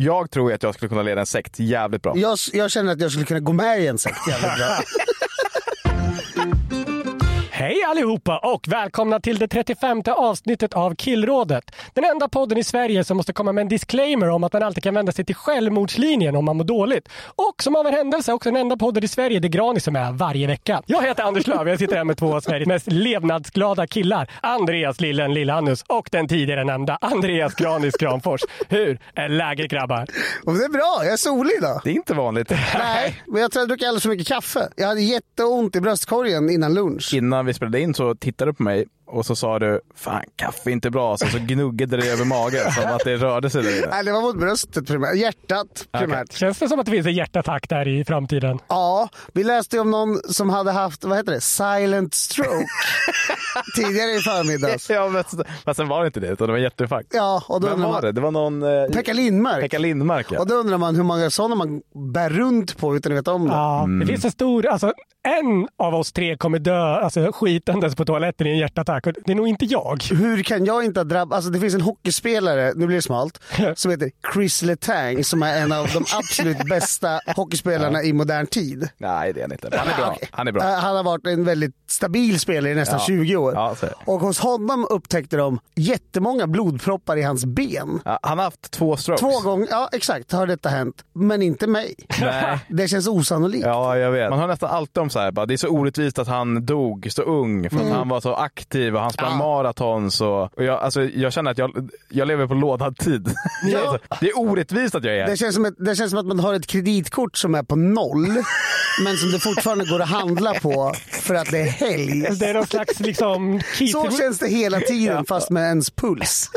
Jag tror att jag skulle kunna leda en sekt jävligt bra. Jag, jag känner att jag skulle kunna gå med i en sekt jävligt bra. Hej allihopa och välkomna till det 35 avsnittet av Killrådet. Den enda podden i Sverige som måste komma med en disclaimer om att man alltid kan vända sig till självmordslinjen om man mår dåligt. Och som av en händelse också den enda podden i Sverige där Granis är med varje vecka. Jag heter Anders Löf jag sitter här med två av Sveriges mest levnadsglada killar. Andreas Lillen Lillannus och den tidigare nämnda Andreas Granis Kramfors. Hur är läget grabbar? Och det är bra, jag är solig idag. Det är inte vanligt. Nej, men jag tror jag druckit alldeles för mycket kaffe. Jag hade jätteont i bröstkorgen innan lunch. Innan vi spelade in så tittade du på mig och så sa du fan kaffe är inte bra. Så, så gnuggade det över magen som att det rörde sig där. Nej, det var mot bröstet primärt. Hjärtat primärt. Känns det som att det finns en hjärtattack där i framtiden? Ja, vi läste ju om någon som hade haft, vad heter det, silent stroke tidigare i förmiddags. Ja, men, men sen var det inte det, utan det var hjärtinfarkt. Ja, och då Vem var man, det? Det var någon... Eh, Pekka Lindmark. Pekka Lindmark ja. Och då undrar man hur många sådana man bär runt på utan att veta om det. Ja, det finns en stor, alltså en av oss tre kommer dö alltså, skitandes på toaletten i en hjärtattack och det är nog inte jag. Hur kan jag inte ha drabbats? Alltså det finns en hockeyspelare, nu blir det smalt, som heter Chris Letang som är en av de absolut bästa hockeyspelarna i modern tid. Nej, det är han inte. Han är bra. Okej. Han är bra. Eh, Han har varit en väldigt stabil spelare i nästan Ja. 20 år. Ja, och hos honom upptäckte de jättemånga blodproppar i hans ben. Ja, han har haft två strokes. Två gånger, ja exakt, har detta hänt. Men inte mig. Nej. Det känns osannolikt. Ja, jag vet. Man hör nästan alltid om så här, bara, det är så orättvist att han dog så ung för att han var så aktiv och han sprang. Ja. maratons. Och, och jag, alltså, jag känner att jag, jag lever på lånad tid. Ja. det är orättvist att jag är här. Det känns, som ett, det känns som att man har ett kreditkort som är på noll, men som det fortfarande går att handla på för att det är helg. Det är någon slags liksom... Så känns det hela tiden fast med ens puls.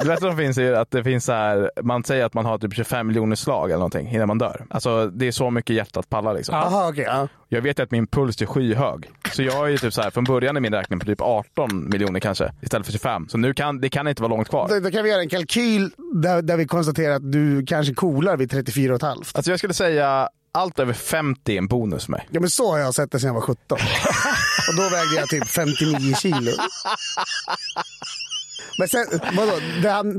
Det bästa som finns är att det finns så här, man säger att man har typ 25 miljoner slag eller någonting innan man dör. Alltså det är så mycket hjärtat pallar liksom. Jaha okej. ja. Jag vet ju att min puls är skyhög. Så jag är ju typ så här, från början i min räkning på typ 18 miljoner kanske istället för 25. Så nu kan det kan inte vara långt kvar. Då, då kan vi göra en kalkyl där, där vi konstaterar att du kanske coolar vid 34 och ett halvt. Alltså jag skulle säga allt över 50 är en bonus för mig. Ja men så har jag sett det sedan jag var 17. Och då vägde jag typ 59 kilo. Men sen, vadå,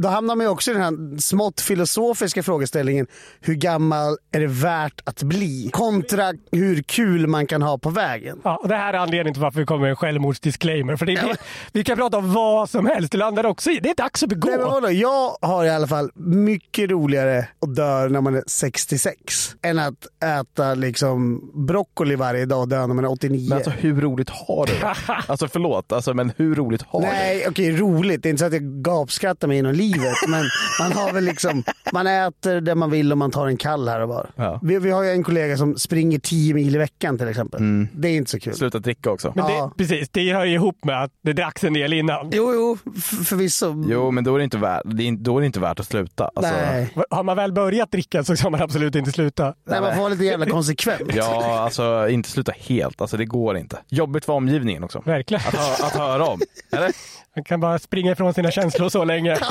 då hamnar man ju också i den här smått filosofiska frågeställningen. Hur gammal är det värt att bli? Kontra hur kul man kan ha på vägen. Ja, och det här är anledningen till varför vi kommer med en självmordsdisclaimer. För det är, Vi kan prata om vad som helst. Det landar också i det är dags att begå. Nej, men vadå, jag har i alla fall mycket roligare att dö när man är 66 än att äta liksom broccoli varje dag och dö när man är 89. Men alltså hur roligt har du det? Alltså förlåt, alltså, men hur roligt har du det? Nej, okej, roligt. Det är inte så att jag gapskrattar mig genom livet. men man har väl liksom, man äter det man vill och man tar en kall här och var. Ja. Vi, vi har ju en kollega som springer 10 mil i veckan till exempel. Det är inte så kul. Sluta dricka också. Men det, Ja. precis, det hör ju ihop med att det dracks en del innan. Jo, jo, förvisso. Jo, men då är det inte värt, det är, inte- då är det inte värt att sluta. Alltså, Nej. Har man väl börjat dricka så ska man absolut inte sluta. Nej, man får vara lite jävla konsekvent. Ja, alltså inte sluta helt. Alltså det går inte. Jobbigt för omgivningen också. Verkligen. Att, hö- att höra om. Eller? Han kan bara springa ifrån sina känslor så länge.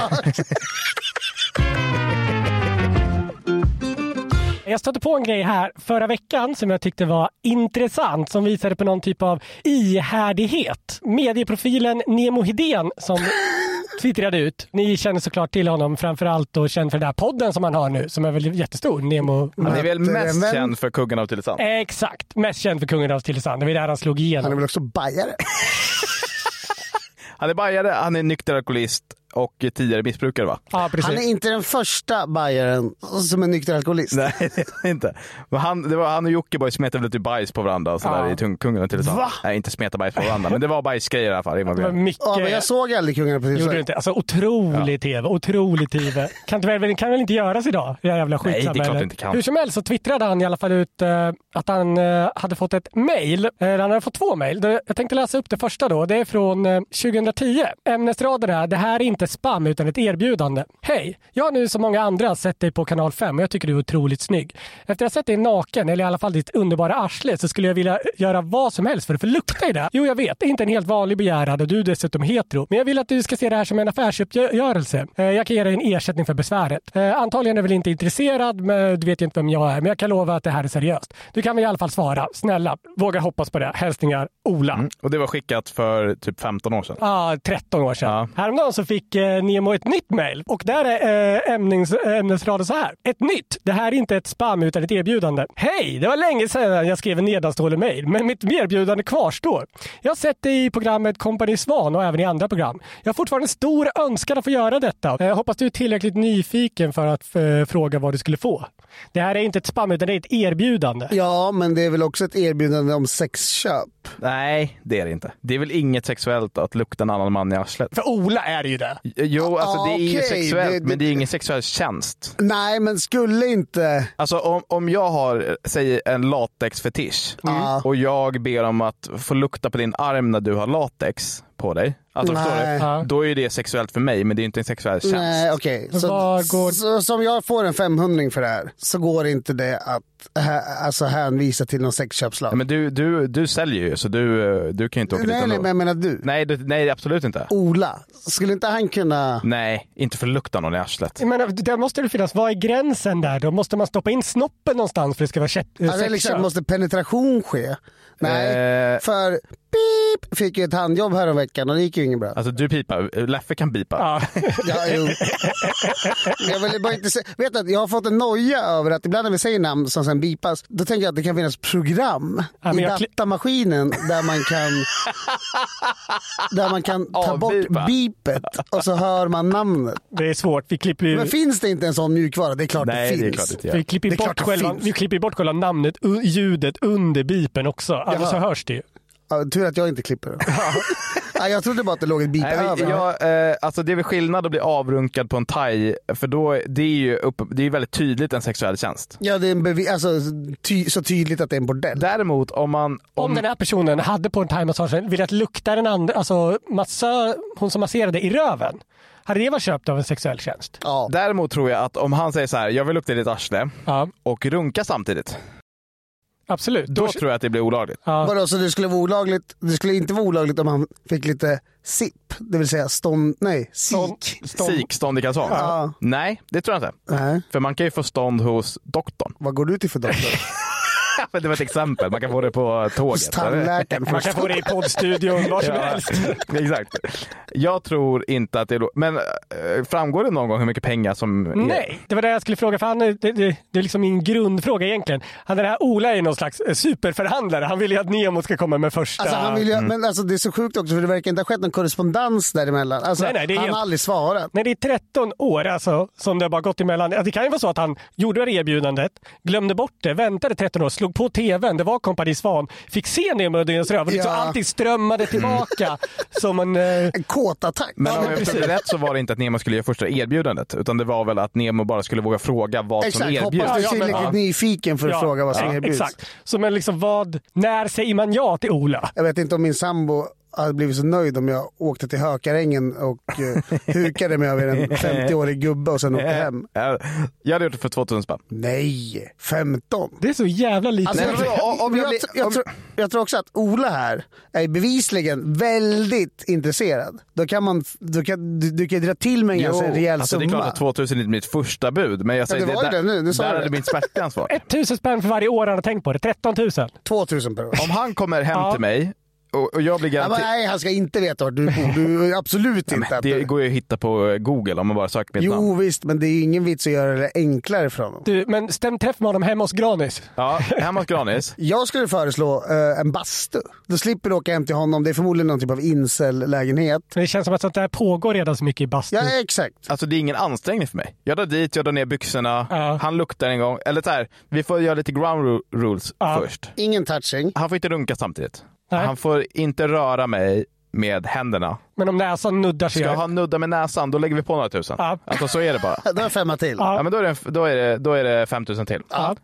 Jag stötte på en grej här förra veckan som jag tyckte var intressant som visade på någon typ av ihärdighet. Medieprofilen Nemo Hedén som twittrade ut. Ni känner såklart till honom framförallt och känd för den här podden som han har nu som är väl jättestor. Nemo... Han är väl Men- mest men- känd för Kuggen av Tylösand. Exakt, mest känd för Kungen av Tylösand. Det var där han slog Han är igenom. väl också bajare? Han är bajare, han är nykter alkoholist och tidigare missbrukare va? Ja, precis. Han är inte den första bajaren som är nykter alkoholist. Nej, det är han inte. Men han, det var, han och Jockiboi smetade väl typ bajs på varandra och sådär Ja. i tung- Kungen av Tylösand. Va? Nej, inte smeta bajs på varandra, men det var bajsgrejer i alla fall Det var mycket... Ja, men jag såg aldrig Kungarna på Gjorde du inte? Alltså otrolig tv, otrolig tv. Kan, inte väl, kan väl inte göras idag? Det jävla Nej, det är klart det inte kan. Hur som helst så twittrade han i alla fall ut eh, att han eh, hade fått ett mail. Eh, han hade fått två mail. Jag tänkte läsa upp det första då. Det är från eh, 2010. Ämnesraden är det här är inte spam utan ett erbjudande. Hej! Jag har nu som många andra sett dig på kanal 5 och jag tycker du är otroligt snygg. Efter att ha sett dig naken, eller i alla fall ditt underbara arsle, så skulle jag vilja göra vad som helst för att få lukta i det. Jo, jag vet, det är inte en helt vanlig begäran och du är dessutom hetero. Men jag vill att du ska se det här som en affärsuppgörelse. Eh, Jag kan ge dig en ersättning för besväret. Eh, Antagligen är väl inte intresserad, men du vet ju inte vem jag är. Men jag kan lova att det här är seriöst. Du kan väl i alla fall svara. Snälla, våga hoppas på det. Hälsningar Ola. Och det var skickat för typ 15 år sedan. Ja, 13 år sedan. Ja. Häromdagen så fick eh, Nemo ett nytt mejl och där är eh, ämnings, ämnesraden så här. Ett nytt. Det här är inte ett spam utan ett erbjudande. Hej! Det var länge sedan jag skrev en nedanstående mejl, men mitt erbjudande kvarstår. Jag har sett dig i programmet Company Svan och även i andra program. Jag har fortfarande en stor önskan att få göra detta. Jag hoppas du är tillräckligt nyfiken för att eh, fråga vad du skulle få. Det här är inte ett spam utan det är ett erbjudande. Ja, men det är väl också ett erbjudande om sexköp. Nej, det är det inte. Det är väl inget sexuellt att lukta en annan man i arslet? För Ola är det ju det. Jo, alltså det är ju sexuellt, det- det- men det är ingen sexuell tjänst. Nej, men skulle inte... Alltså om, om jag har, säg en latexfetisch Ja. och jag ber om att få lukta på din arm när du har latex på dig. Alltså förstår Nej. du? Ja. Då är det sexuellt för mig, men det är inte en sexuell tjänst. Nej, okej. Så, Var går- så, så om jag får en 500 för det här så går inte det att hä, alltså hänvisa till någon sexköpslag? Ja, men du, du, du säljer ju, så du, eh, du kan ju inte åka nej, dit nej, ändå. men jag menar du. Nej, det, nej, absolut inte. Ola, skulle inte han kunna... Nej, inte för att lukta någon i arslet. Jag menar, där måste det finnas, vad är gränsen där då? Måste man stoppa in snoppen någonstans för att det ska vara är sexköp? liksom, måste penetration ske? Nej, Eh. för pip fick ju ett handjobb här om veckan och det gick ju inget bra. Alltså du pipar, Leffe kan pipa. Ja. Ja, jo. jag vill bara inte se, vet att jag har fått en noja över att ibland när vi säger namn som sen bipas, då tänker jag att det kan finnas program Ja, men i datamaskinen där man kan där man kan ta bort Avbipa. bipet och så hör man namnet. Det är svårt. Vi klipper ju... Men finns det inte en sån mjukvara? Det är klart Nej, det finns. klart det inte Vi klipper, Det bort klart själva, finns. vi klipper bort själva namnet, ljudet under bipen också. Annars Jaha. så hörs det ju. Ja, tur att jag inte klipper. ja, jag trodde bara att det låg ett bip Nej, över. jag, eh, alltså det är väl skillnad att bli avrunkad på en thai, för då, det är ju upp, det är väldigt tydligt en sexuell tjänst. Ja, det är en bevi- alltså, ty- så tydligt att det är en bordell. Däremot om man... Om, Om den här personen hade på en thaimassage velat lukta den andra, alltså massör, hon som masserade i röven. Hade det varit köpt av en sexuell tjänst? Ja. Däremot tror jag att om han säger så här, jag vill lukta i ditt arsle Ja, och runka samtidigt, absolut. då tror jag att det blir olagligt. ja. Vadå, så det skulle vara olagligt? Det skulle inte vara olagligt om han fick lite sipp, det vill säga stånd, nej, sik. Sik, stånd i kalsong? Ja. Nej, det tror jag inte. Nej, För man kan ju få stånd hos doktorn. vad går du till för doktor? Men det var ett exempel, man kan få det på tåget. Tandläkaren Man kan få det i poddstudion, var som Ja, helst. exakt. Jag tror inte att det är... Men eh, framgår det någon gång hur mycket pengar som... är- Nej, det var det jag skulle fråga. För han, det, det, det är liksom min grundfråga egentligen. Han, den här Ola är någon slags eh, superförhandlare. Han vill ju att Nemo ska komma med första... Alltså, han vill ju, Men alltså, det är så sjukt också för det verkar inte ha skett någon korrespondens däremellan. Alltså, Nej, nej, det är han helt- har aldrig svarat. Nej, det är 13 år alltså, som det har bara gått emellan. Det kan ju vara så att han gjorde det erbjudandet, glömde bort det, väntade 13 år, slog på tvn, det var Kompani Svan, fick se Nemo och deras röv och liksom Ja. alltid strömmade tillbaka som en... Eh, En kåtattack. Men Ja, om jag förstod rätt så var det inte att Nemo skulle göra första erbjudandet, utan det var väl att Nemo bara skulle våga fråga vad som Exakt, hoppas erbjuds. du är Ja, tillräckligt ja. nyfiken för att fråga vad som ja, erbjuds. Exakt. Så men liksom vad, när säger man ja till Ola? Jag vet inte om min sambo hade blivit så nöjd om jag åkte till Hökarängen och eh, hukade mig över en 50-årig gubbe och sen åkte hem. Ja, Jag hade gjort det för 2000 spänn. Nej, 15. Det är så jävla lite. Alltså, jag, tror, jag tror också att Ola här är bevisligen väldigt intresserad. Då kan man, då kan, du, du kan dra till med en ganska rejäl alltså, det är summa. klart att 2000 är inte mitt första bud, men jag säger det var där, det nu, nu där du hade det. min smärtgräns varit. 1000 spänn för varje år han har tänkt på det. 13 000. 2000 per år. Om han kommer hem Ja. till mig och, och jag blir garanterad... nej, han ska inte veta var du bor. Du, absolut inte. att det du- går ju att hitta på Google om man bara söker mitt Jo namn. visst, men det är ju ingen vits att göra det enklare för honom. Du, men stäm träff med honom hemma hos Granis. Ja, hemma hos Granis. Jag skulle föreslå eh, en bastu. Då slipper du åka hem till honom. Det är förmodligen någon typ av incel-lägenhet. Men det känns som att sånt där pågår redan så mycket i bastun. Ja, exakt. Alltså det är ingen ansträngning för mig. Jag drar dit, jag drar ner byxorna, Ja. han luktar en gång. Eller så här, vi får göra lite ground ru- rules Ja. först. Ingen touching. Han får inte runka samtidigt. Nej. Han får inte röra mig med händerna. Men om näsan nuddar sig. Ska han nudda med näsan, då lägger vi på några tusen. Ja. Alltså så är det bara. Då är femma till. Ja. Ja, men då är det, då är det, då är det 5000 till.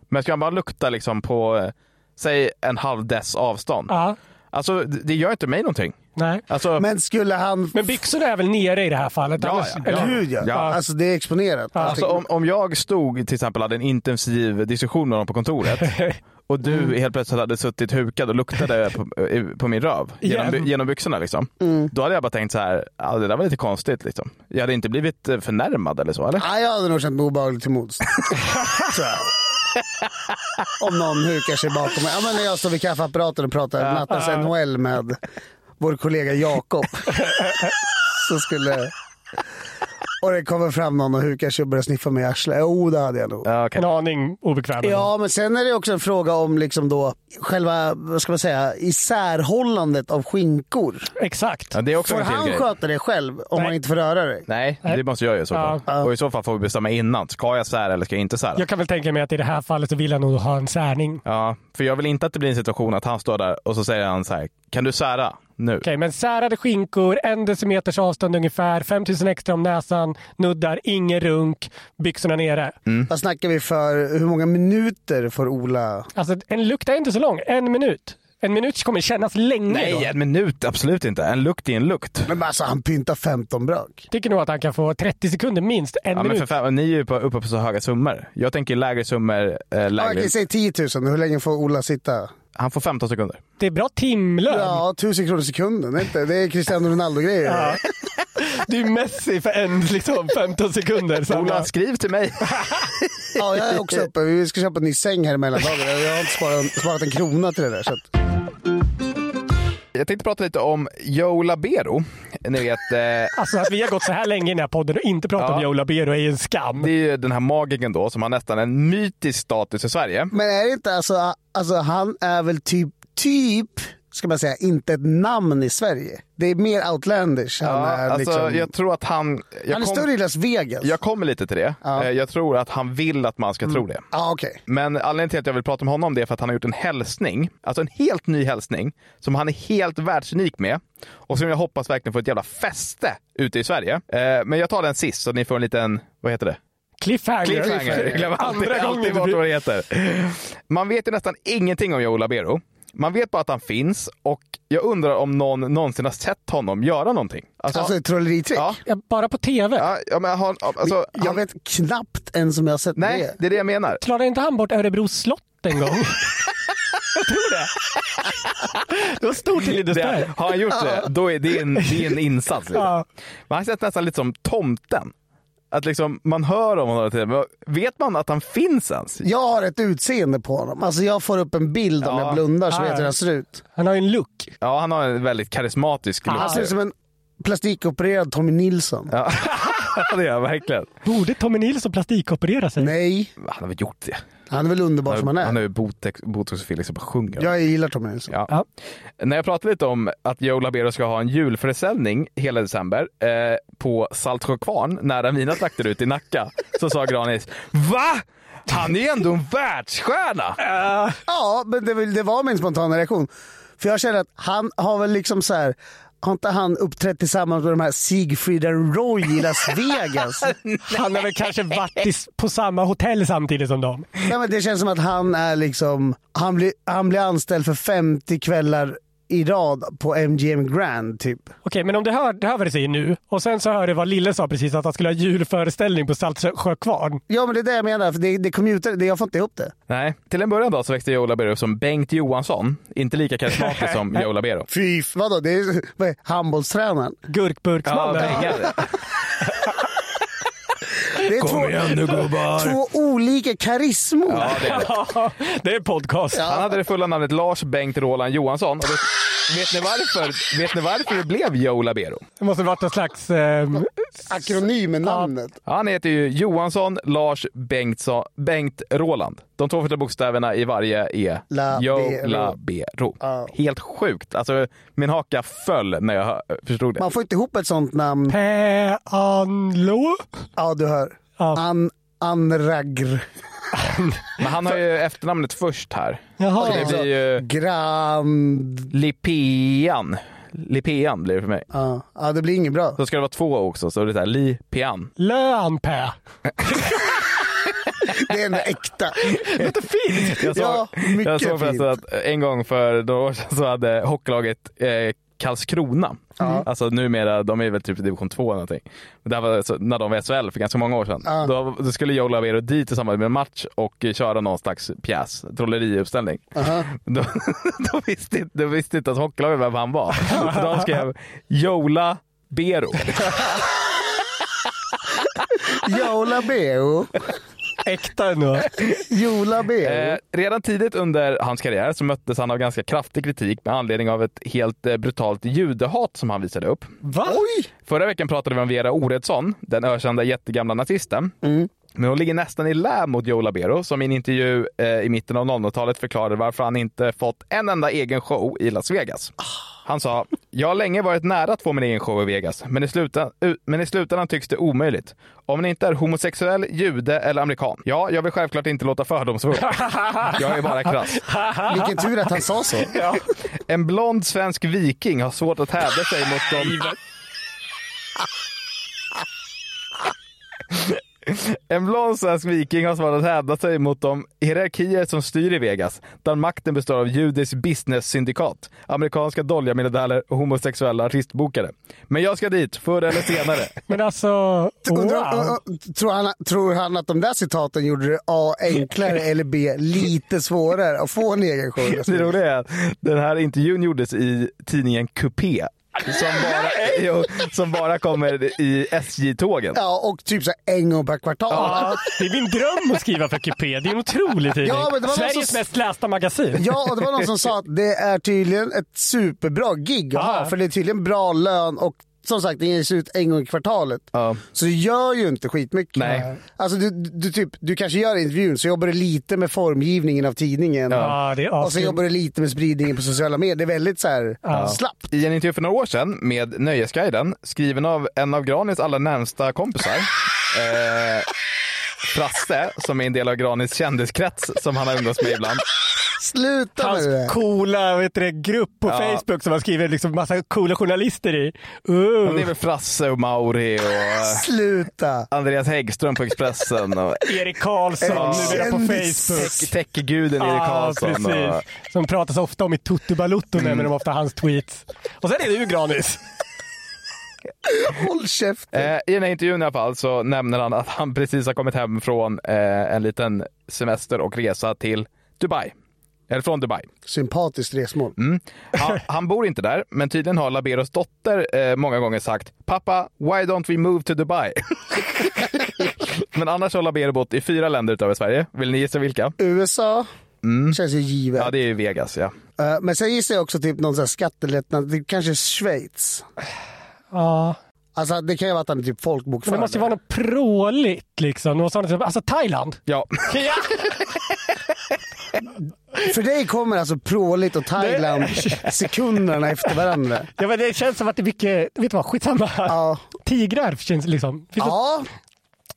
Men ska han bara lukta liksom på, eh, säg en halv dess avstånd. Ja, Alltså det det gör inte mig någonting. nej. Alltså, Men skulle han... Men byxorna är väl nere i det här fallet? Ja, Annars- ja, eller ja. hur? Gud ja. Ja. Alltså det är exponerat. alltså om, om jag stod till exempel hade en intensiv diskussion med någon på kontoret och du Mm. helt plötsligt hade suttit hukad och luktade på, på min röv genom, by- genom byxorna liksom. Mm. Då hade jag bara tänkt så här, ja, det där var lite konstigt liksom. Jag hade inte blivit eh, förnärmad eller så eller? Ja, jag hade nog känt mig obehaglig till mods. Om någon hukar sig bakom mig. Ja, men när jag står vid kaffeapparaten och pratar nattens NHL med vår kollega Jakob. så skulle... Och det kommer fram någon och hukar sig och börjar sniffa mig i arslet. Jo, det hade jag nog. Ja, okej. En aning obekväm. Ja, men sen är det också en fråga om liksom då själva, vad ska man säga, isärhållandet av skinkor. Exakt. Ja, det är också Får en han grej. sköta det själv om Nej. han inte får röra dig? Nej, det måste jag göra i så fall. Ja. Och i så fall får vi bestämma innan. Ska jag sära eller ska jag inte sära? Jag kan väl tänka mig att i det här fallet så vill han nog ha en särning. Ja, för jag vill inte att det blir en situation att han står där och så säger han så här, kan du sära nu? Okej, men särade skinkor, en decimeters avstånd ungefär, 5000 extra om näsan, nuddar, ingen runk, byxorna nere. Mm. Vad snackar vi för, hur många minuter får Ola? Alltså en lukt är inte så lång, en minut. En minut kommer kännas länge Nej, då. en minut, absolut inte. En lukt är en lukt. Men alltså han pyntar 15 brak. Tycker nog att han kan få 30 sekunder minst, en Ja, men minut. för fan, ni är ju på, uppe på så höga summor. Jag tänker lägre summor, eh, Ja, lägre. okej, säg 10 000. Hur länge får Ola sitta? Han får 15 sekunder. Det är bra timlön. Ja, 1000 kronor sekunden. Det inte, det är Cristiano Ronaldo-grejer. Ja. Du är Messi för en, liksom 15 sekunder. Samma. Ola, skriv till mig. Ja, jag är också uppe. Vi ska köpa en ny säng här i mellandagarna. Jag har inte sparat, sparat en krona till det där. Så att... Jag tänkte prata lite om Joe Labero. Ni vet, eh, Alltså att vi har gått så här länge i den här podden och inte pratat Ja. om Joe Labero är ju en skam. det är ju den här magikern då som har nästan en mytisk status i Sverige. Men är det inte alltså, alltså han är väl typ, typ, ska man säga, inte ett namn i Sverige. Det är mer outlandish. Han Ja, är, alltså, liksom, jag tror att han... Jag han är kom- större i Las Vegas. Jag kommer lite till det. Ja. Eh, Jag tror att han vill att man ska tro det. Ja, okej. Men anledningen till att jag vill prata om honom det är för att han har gjort en hälsning, alltså en helt ny hälsning, som han är helt världsunik med och som jag hoppas verkligen får ett jävla fäste ute i Sverige. Eh, Men jag tar den sist så ni får en liten, vad heter det? Cliffhanger. Cliffhanger. Jag glömmer alltid, Andra alltid bort vad det heter. Man vet ju nästan ingenting om Joe Labero. Man vet bara att han finns och jag undrar om någon någonsin har sett honom göra någonting. Alltså, Alltså ett trolleritrick. ja, Ja, bara på TV. ja, ja, men han, alltså, Jag han, vet knappt ens om jag har sett nej, det. det är det jag menar. Klarade inte han bort Örebro slott en gång? jag tror det. Det var stort i Lindesberg. har han gjort det, då är det en, det är en insats. Liksom. Ja. Men han känns nästan lite som tomten. Att liksom, man hör om honom hela vet man att han finns ens? Jag har ett utseende på honom. Alltså jag får upp en bild om Ja. jag blundar så Ja, vet jag ja. hur han ser ut. Han har ju en look. Ja, han har en väldigt karismatisk look. Han ser ut som en plastikopererad Tommy Nilsson. Ja, det gör han verkligen. Borde Tommy Nilsson plastikoperera sig? Nej, Han har väl gjort det. Han är väl underbar som han Han är. har ju botox, botox och Felix och bara sjunger. Jag gillar Tommy Nilsson. Ja. Ja. När jag pratade lite om att Joe Labero ska ha en julförsäljning hela december eh, på Saltsjökvarn nära mina trakter ute i Nacka så sa Granis Va? Han är ju ändå en världsstjärna! Ja, men det, det var min spontana reaktion. För jag känner att han har väl liksom så här. Har inte han uppträtt tillsammans med de här Sigfrid and Roy i Las Vegas? Han har väl kanske varit i, på samma hotell samtidigt som dem. Nej, men det känns som att han är liksom, han blir, han blir anställd för 50 kvällar i rad på MGM Grand typ. Okej, men om du hör, det hör vad det säger nu och sen så hör du vad Lille sa precis att han skulle ha julföreställning på Saltsjö kvarn. Ja men det är det jag menar, för det, det kom ut, det, jag får inte ihop det. Nej, till en början då så växte Joe Labero som Bengt Johansson. Inte lika karismatisk som Joe Labero. Fy, vadå? Det är vad är, handbollstränaren. Gurkburksmannen. pengar. Det är två, nu gubbar! två olika karismor. Ja, det är det. är en podcast. Han hade det fulla namnet Lars Bengt Roland Johansson. Och vet, vet, ni varför, vet ni varför det blev Joe Labero? Det måste varit en slags... Eh, Akronym med namnet. Han heter ju Johansson Lars Bengtsson, Bengt Roland. De två första bokstäverna i varje är Labero. Joe Labero. Helt sjukt. Alltså, min haka föll när jag förstod det. Man får inte ihop ett sånt namn. Pe-Anlo? Ja, du hör. Ja. An, Anragr. Men han har ju efternamnet först här. Jaha. Så det blir ju Grand... Lipean. Lipean blir det för mig. Ja, ja, det blir inget bra. Då ska det vara två också, så det är så Lipean. Lönpä. Det är ändå äkta. Låter fint. Jag såg, Ja, mycket jag såg fint. förresten att en gång för några år sedan så hade hockeylaget eh, Karlskrona, alltså numera, de är väl typ i division 2 eller någonting. Men det här var så, när de var i SHL för ganska många år sedan. Ja. Då, då skulle Joe Lavero dit i samband med en match och köra någon slags pjäs, trolleriuppställning. Då, då, visste, inte- då visste inte att hockeylaget vem han var. Så de skrev Jola Bero. Jola Beo. Äkta ändå. Jola Beo. Eh, redan tidigt under hans karriär så möttes han av ganska kraftig kritik med anledning av ett helt eh, brutalt judehat som han visade upp. Va? Oj! Förra veckan pratade vi om Vera Oredsson, den ökända jättegamla nazisten. Men hon ligger nästan i lä mot Joe Labero som i en intervju eh, i mitten av 00-talet förklarade varför han inte fått en enda egen show i Las Vegas. Han sa, jag har länge varit nära att få min egen show i Vegas, men i, slutan, u- men i slutändan tycks det omöjligt. Om man inte är homosexuell, jude eller amerikan. Ja, jag vill självklart inte låta fördomsfull. Jag är bara krass. Vilken tur att han sa så. En blond svensk viking har svårt att hävda sig mot de... En blond svensk viking har svårt att hävda sig mot de hierarkier som styr i Vegas, där makten består av judisk business-syndikat, amerikanska dollarmiljardärer och homosexuella artistbokare. Men jag ska dit, förr eller senare. Men alltså, wow. tror, han, tror han att de där citaten gjorde det A enklare eller B lite svårare att få en egen show? Det roliga är att den här intervjun gjordes i tidningen Coupé. Som bara, jo, som bara kommer i SJ-tågen. Ja, och typ så här en gång per kvartal. Ja, det är min dröm att skriva för Cupé. Det är en otrolig tidning. Ja, men det var någon Sveriges som- mest lästa magasin. Ja, och det var någon som sa att det är tydligen ett superbra gig att ha, Ja. för det är tydligen bra lön och som sagt, det ges ut en gång i kvartalet. Ja. Så det gör ju inte skitmycket. Nej. Alltså du, du, typ, du kanske gör intervjun, så jobbar du lite med formgivningen av tidningen. Ja, det är Och så jobbar du lite med spridningen på sociala medier. Det är väldigt så här slappt. I en intervju för några år sedan med Nöjesguiden, skriven av en av Granis allra närmsta kompisar, eh, Frasse, som är en del av Granis kändiskrets som han har umgåtts med ibland. Sluta med det Hans där. coola vet du, det, grupp på Ja. Facebook som han skriver liksom massa coola journalister i. Det Uh. är väl Frasse och Mauri och eh, Sluta. Andreas Häggström på Expressen och Erik Karlsson Ja. numera på. Facebook. tech- techguden Erik Ja, Karlsson. Och. Som pratas ofta om i Tutu Balutto nämner de ofta hans tweets. Och sen är det ju Granis. Håll käften. eh, I den här intervjun i alla fall så nämner han att han precis har kommit hem från eh, en liten semester och resa till Dubai. Eller från Dubai. Sympatiskt resmål. Mm. Han, han bor inte där, men tydligen har Laberos dotter eh, många gånger sagt “Pappa, why don't we move to Dubai?” Men annars har Labero bott i fyra länder utöver Sverige. Vill ni gissa vilka? USA känns ju givet. Ja, det är ju Vegas, ja. Eh, Men sen gissar jag också typ någon sån här skattelättnad. Det kanske Schweiz. Ja. Alltså det kan ju vara att han är typ Men det måste ju vara något pråligt liksom. Något sånt, alltså Thailand. Ja, Ja. För dig kommer alltså Pråligt och Thailand sekunderna efter varandra. ja men det känns som att det är mycket, vet du vad, skitsamma. Ja. Tigrar känns liksom. Finns ja,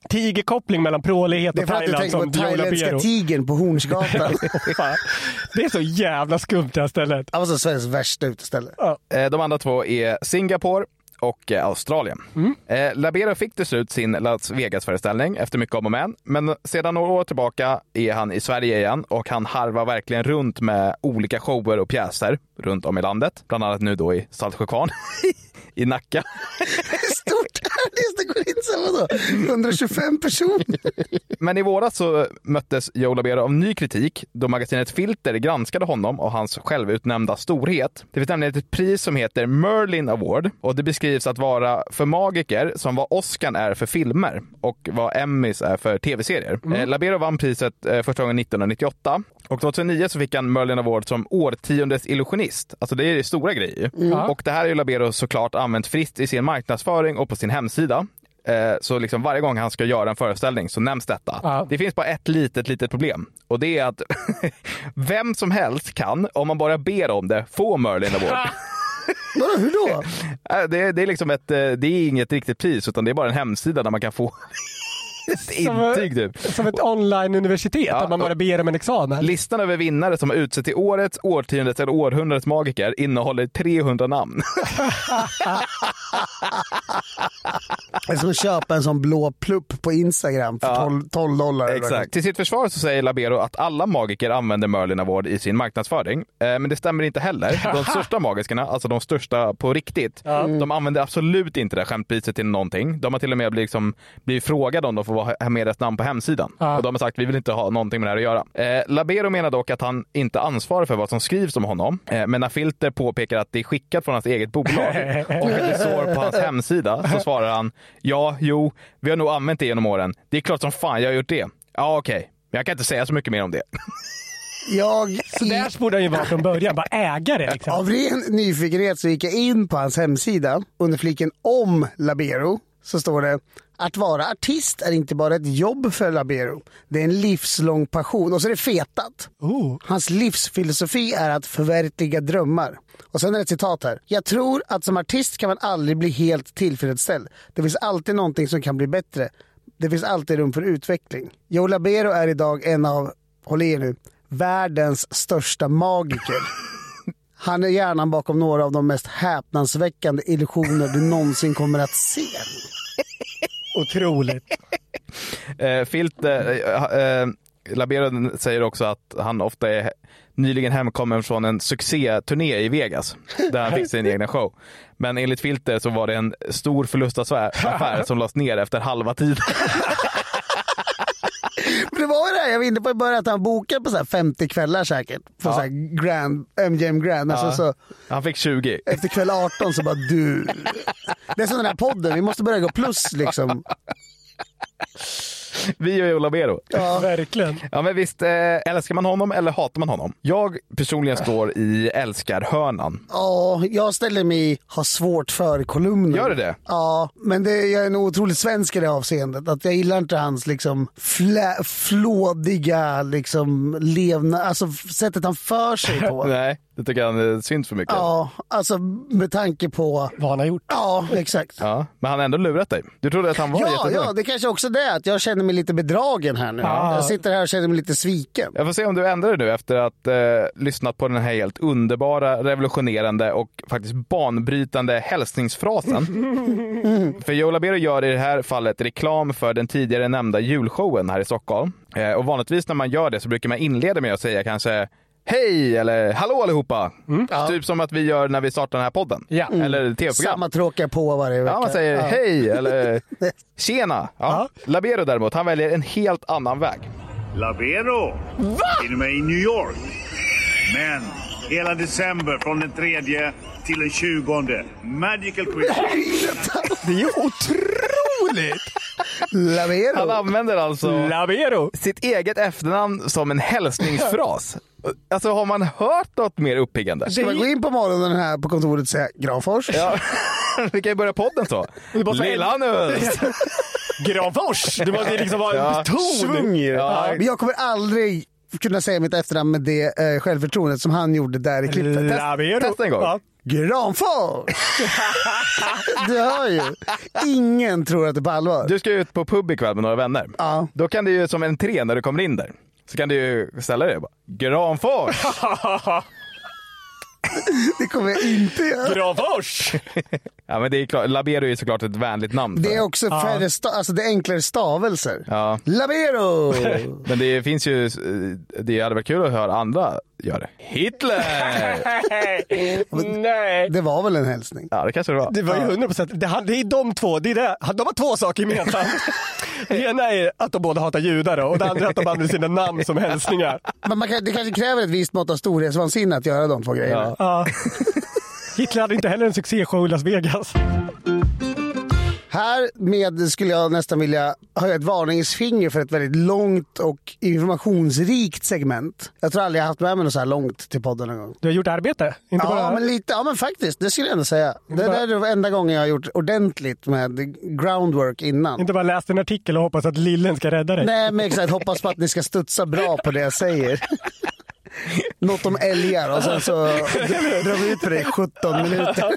tigerkoppling mellan prålighet det är och för att du Thailand tänker som på thailändska tigern på Hornsgatan. Det är så jävla skumt det här stället. Alltså Sveriges värsta uteställe. eh, de andra två är Singapore, och eh, Australien. Eh, Labero fick till slut sin Las Vegas-föreställning efter mycket om och men. Men sedan några år tillbaka är han i Sverige igen och han harvar verkligen runt med olika shower och pjäser runt om i landet. Bland annat nu då i Saltsjökvarn i Nacka. Stort artist, det går inte så vadå? 125 personer. Men i våras så möttes Joe Labero av ny kritik då magasinet Filter granskade honom och hans självutnämnda storhet. Det finns nämligen ett pris som heter Merlin Award och det beskrivs att vara för magiker som vad Oscar är för filmer och vad Emmys är för tv-serier. Eh, Labero vann priset eh, första gången 1998 och 2009 så fick han Merlin Award som årtiondets illusionist. Alltså det är stora grejer. Och det här är ju Labero såklart använt fritt i sin marknadsföring och på sin hemsida. Eh, Så liksom varje gång han ska göra en föreställning så nämns detta. Ja. Det finns bara ett litet, litet problem. Och det är att vem som helst kan, om man bara ber om det, få Merlin Award. Vadå, hur då? Eh, det, det är liksom ett, eh, det är inget riktigt pris, utan det är bara en hemsida där man kan få ett Som, intyg. Typ. Som ett online-universitet, Ja, där man bara ber om en examen. Listan över vinnare som har utsett till årets, årtiondets eller århundradets magiker innehåller 300 namn. Det är som att köpa en sån blå plupp på Instagram för 12, 12 dollar. Exakt. Till sitt försvar så säger Labero att alla magiker använder Merlin Award i sin marknadsföring. Eh, men det stämmer inte heller. De största magikerna, alltså de största på riktigt, de använder absolut inte det här skämtpriset till någonting. De har till och med blivit, liksom, blivit frågade om de får med deras namn på hemsidan. Ja. Och de har sagt vi vill inte ha någonting med det här att göra. Eh, Labero menar dock att han inte ansvarar för vad som skrivs om honom. Eh, men när Filter påpekar att det är skickat från hans eget bolag och att det står på hans hemsida så svarar han ja, jo, vi har nog använt det genom åren. Det är klart som fan jag har gjort det. Ja, okej. Men jag kan inte säga så mycket mer om det. Jag, Så där borde han ju vara från början, bara ägare. Liksom. av ren nyfikenhet så gick jag in på hans hemsida. Under fliken om Labero så står det att vara artist är inte bara ett jobb för Labero. Det är en livslång passion. Och så är det fetat. Oh. Hans livsfilosofi är att förverkliga drömmar. Och sen är det ett citat här. Jag tror att som artist kan man aldrig bli helt tillfredsställd. Det finns alltid någonting som kan bli bättre. Det finns alltid rum för utveckling. Joe Labero är idag en av, håll i er nu, världens största magiker. Han är hjärnan bakom några av de mest häpnadsväckande illusioner du någonsin kommer att se. Otroligt. Eh, Filter, eh, eh, Labero säger också att han ofta är nyligen hemkommen från en succéturné i Vegas där han fick sin egna show. Men enligt Filter så var det en stor förlustaffär som lades ner efter halva tiden. Men det var ju det här jag var inne på i början, att han bokade på så här 50 kvällar säkert. På så här grand, MGM Grand. Men så, så, Han fick 20. efter kväll 18 så bara du. Det är som den här podden, vi måste börja gå plus liksom. Vi och Joe Labero. Ja. Verkligen. Ja men visst, eh, älskar man honom eller hatar man honom? Jag personligen står i älskar-hörnan. Ja, jag ställer mig i ha svårt för kolumnen. Gör du det? Ja, men det, jag är nog otroligt svensk i det avseendet. Att jag gillar inte hans liksom flä, flådiga liksom levnad, alltså sättet han för sig på. Nej, det tycker jag han syns för mycket. Ja, alltså med tanke på... Vad han har gjort. Ja, exakt. Ja, men han har ändå lurat dig. Du trodde att han var Ja, jätteduktig. ja, det kanske också det att jag känner mig lite bedragen här nu. Ja. Jag sitter här och känner mig lite sviken. Jag får se om du ändrar dig nu efter att eh, lyssnat på den här helt underbara, revolutionerande och faktiskt banbrytande hälsningsfrasen. för Joe Labero gör i det här fallet reklam för den tidigare nämnda julshowen här i Stockholm. Eh, och vanligtvis när man gör det så brukar man inleda med att säga kanske Hej eller hallå allihopa! Typ som att vi gör när vi startar den här podden. Ja. Eller tv-program. Samma tråkiga på varje vecka. Ja, man säger Ja. hej eller tjena. Ja. Labero däremot, han väljer en helt annan väg. Labero! Till och med i New York. Men hela december från den tredje till den tjugonde. Magical Christmas. Det är ju otroligt! Han Lavero. använder alltså Labero. sitt eget efternamn som en hälsningsfras. Alltså har man hört något mer uppiggande? Ska man gå in på morgonen här på kontoret och säga Granfors? Ja. Vi kan ju börja podden så. bara säga- Lillanus! Granfors! Det måste liksom vara en Ja. ton. Svung det. Ja. Men jag kommer aldrig kunna säga mitt efternamn med det eh, självförtroendet som han gjorde där i klippet. Test- testa en gång. Ja. Granfors! du hör ju. Ingen tror att det är på allvar. Du ska ut på pub ikväll med några vänner. Ja. Då kan du ju som entré när du kommer in där. Så kan du ju ställa dig och bara Granfors! Det kommer jag inte göra. Gravfors! Ja, men det är klart, Labero är såklart ett vänligt namn. Det är också färre sta- alltså det är enklare stavelser. Ja. Labero! Men det finns ju, eh, det hade varit kul att höra andra göra det. Hitler! Nej. Det var väl en hälsning? Ja, det kanske det var. Det var ju 100 procent. Det, han- det är de två. Det är det. De har två saker gemensamt. Det ena är att de båda hatar judar och det andra är att de använder sina namn som hälsningar. Men man kan, det kanske kräver ett visst mått av storhetsvansinne att göra de två grejerna. Ja. Hitler hade inte heller en succéshow i Las Vegas. Här med skulle jag nästan vilja höja ett varningsfinger för ett väldigt långt och informationsrikt segment. Jag tror aldrig jag haft med mig något så här långt till podden en gång. Du har gjort arbete. Inte Ja, bara... men lite. Ja, men faktiskt. Det skulle jag ändå säga. Det där är den enda gången jag har gjort ordentligt med groundwork innan. Inte bara läst en artikel och hoppas att lillen ska rädda dig. Nej, men exakt. Hoppas på att ni ska studsa bra på det jag säger. Något om älgar och sen så drar vi ut på det i 17 minuter.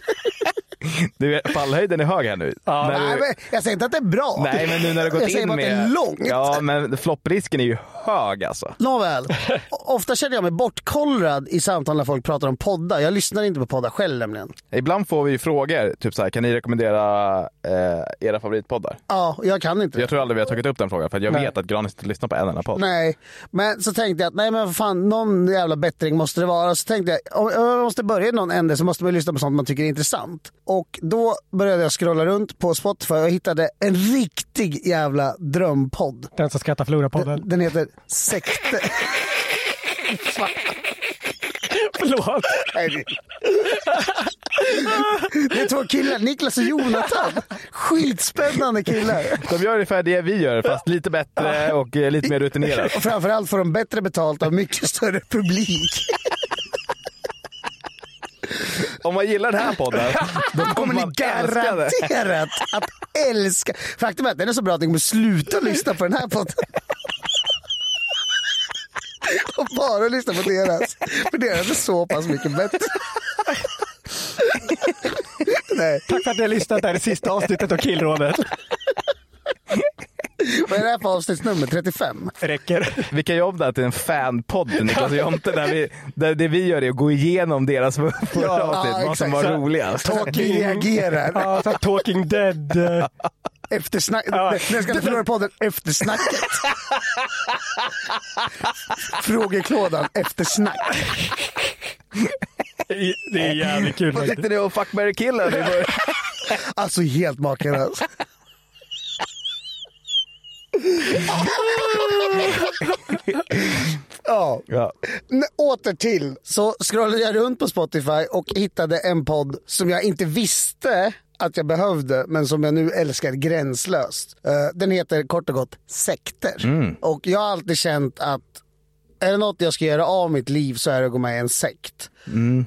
Du, fallhöjden är hög här nu. När Nej, du, men jag säger inte att det är bra. nej, men nu när du gått jag säger in bara med... att det är långt. Ja, men flopprisken är ju hög alltså. Nåväl. Ofta känner jag mig bortkollrad i samtal när folk pratar om poddar. Jag lyssnar inte på poddar själv nämligen. Ibland får vi ju frågor, typ så här, kan ni rekommendera eh, era favoritpoddar? Ja, jag kan inte. Jag tror aldrig vi har tagit upp den frågan, för jag vet att Granis inte lyssnar på en enda podd. Nej, men så tänkte jag att nej men vad fan, någon jävla bättring måste det vara. Så tänkte jag, om jag måste börja i någon ände så måste man lyssna på sånt man tycker är intressant. Och då började jag scrolla runt på Spotify och hittade en riktig jävla drömpodd. Den som skrattar förlorar podden. Den heter Sekter. Förlåt. Det är två killar, Niklas och Jonathan. Skitspännande killar. De gör ungefär det vi gör, fast lite bättre och eh, lite mer rutinerat. Och framförallt får de bättre betalt av mycket större publik. Om man gillar den här podden, då kommer ni garanterat att älska. Faktum är att den är så bra att ni kommer sluta lyssna på den här podden. Och bara lyssna på deras. För deras är så pass mycket bättre. Nej, Tack för att ni har lyssnat. Det här är sista avsnittet av Killrådet. vad är det här för avsnittsnummer? 35? Räcker. Vilka jobb det är till en fanpodd till Niklas och Jonte, där, vi, där det vi gör är att gå igenom deras förra avsnitt, vad som var roligast. Vi reagerar. Ja, Talking Dead. Eftersnack. Den ska inte förlora podden Eftersnacket. Frågeklådan Eftersnack. Det är jävligt kul Vad tyckte ni om Fuck, i början? Alltså helt makalöst. Ja. Ja. Åter till så scrollade jag runt på Spotify och hittade en podd som jag inte visste att jag behövde men som jag nu älskar gränslöst. Eh, Den heter kort och gott Sekter. Och jag har alltid känt att är det något jag ska göra av mitt liv så är det att gå med i en sekt.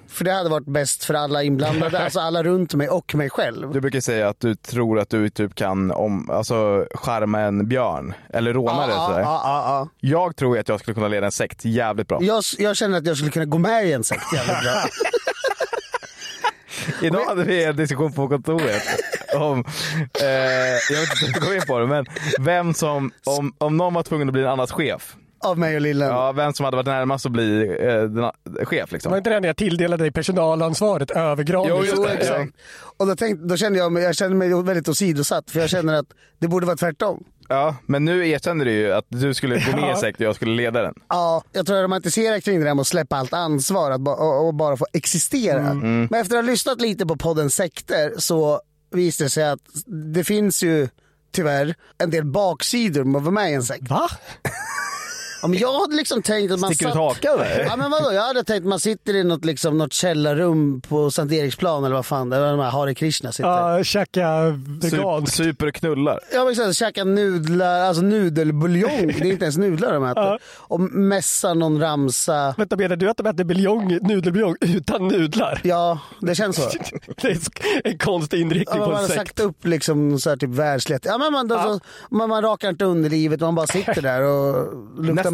För det hade varit bäst för alla inblandade, alltså alla runt mig och mig själv. Du brukar säga att du tror att du typ kan om, alltså, charma en björn eller rånare. Ja, sådär. ja, ja, ja. Jag tror att jag skulle kunna leda en sekt jävligt bra. Jag, jag känner att jag skulle kunna gå med i en sekt jävligt bra. Idag hade vi en diskussion på kontoret om, eh, jag vet inte om du går in på det, men vem som, om, om någon var tvungen att bli en annans chef. Av mig och lillen. Ja, vem som hade varit närmast att bli eh, chef liksom. Var inte det när jag tilldelade dig personalansvaret över? Jo, just Jo, det. exakt. Och då, tänkte, då kände jag, mig- jag kände mig väldigt åsidosatt för jag känner att det borde vara tvärtom. Ja, men nu erkänner du ju att du skulle gå med i sekt och jag skulle leda den. Ja, jag tror jag romantiserar kring det där med att släppa allt ansvar att ba- och, och bara få existera. Mm. Men efter att ha lyssnat lite på podden Sekter så visade det sig att det finns ju tyvärr en del baksidor med att vara med i en sekt. Va? Ja, men jag hade liksom tänkt att man Sticker satt... ut hakan där? Ja men vadå, jag hade tänkt att man sitter i något, liksom, något källarrum på Sankt Eriksplan eller vad fan det är, de här Hare Krishna sitter. Ja, käka Sup, veganskt. super och knullar. Ja men exakt, käka nudlar, alltså nudelbuljong, det är inte ens nudlar de äter. Och mässa någon ramsa. Vänta, menar du att de äter biljong, nudelbuljong utan nudlar? Ja, det känns så. Det är en konstig Ja, inriktning man på har en sagt sekt. upp liksom så här typ världsligt. Ja, men man, då, så, man, man rakar inte underlivet, man bara sitter där och luktar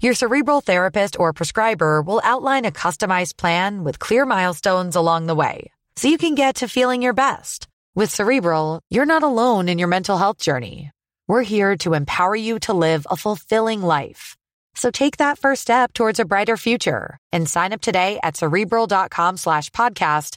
Your cerebral therapist or prescriber will outline a customized plan with clear milestones along the way so you can get to feeling your best. With Cerebral, you're not alone in your mental health journey. We're here to empower you to live a fulfilling life. So take that first step towards a brighter future and sign up today at cerebral.com slash podcast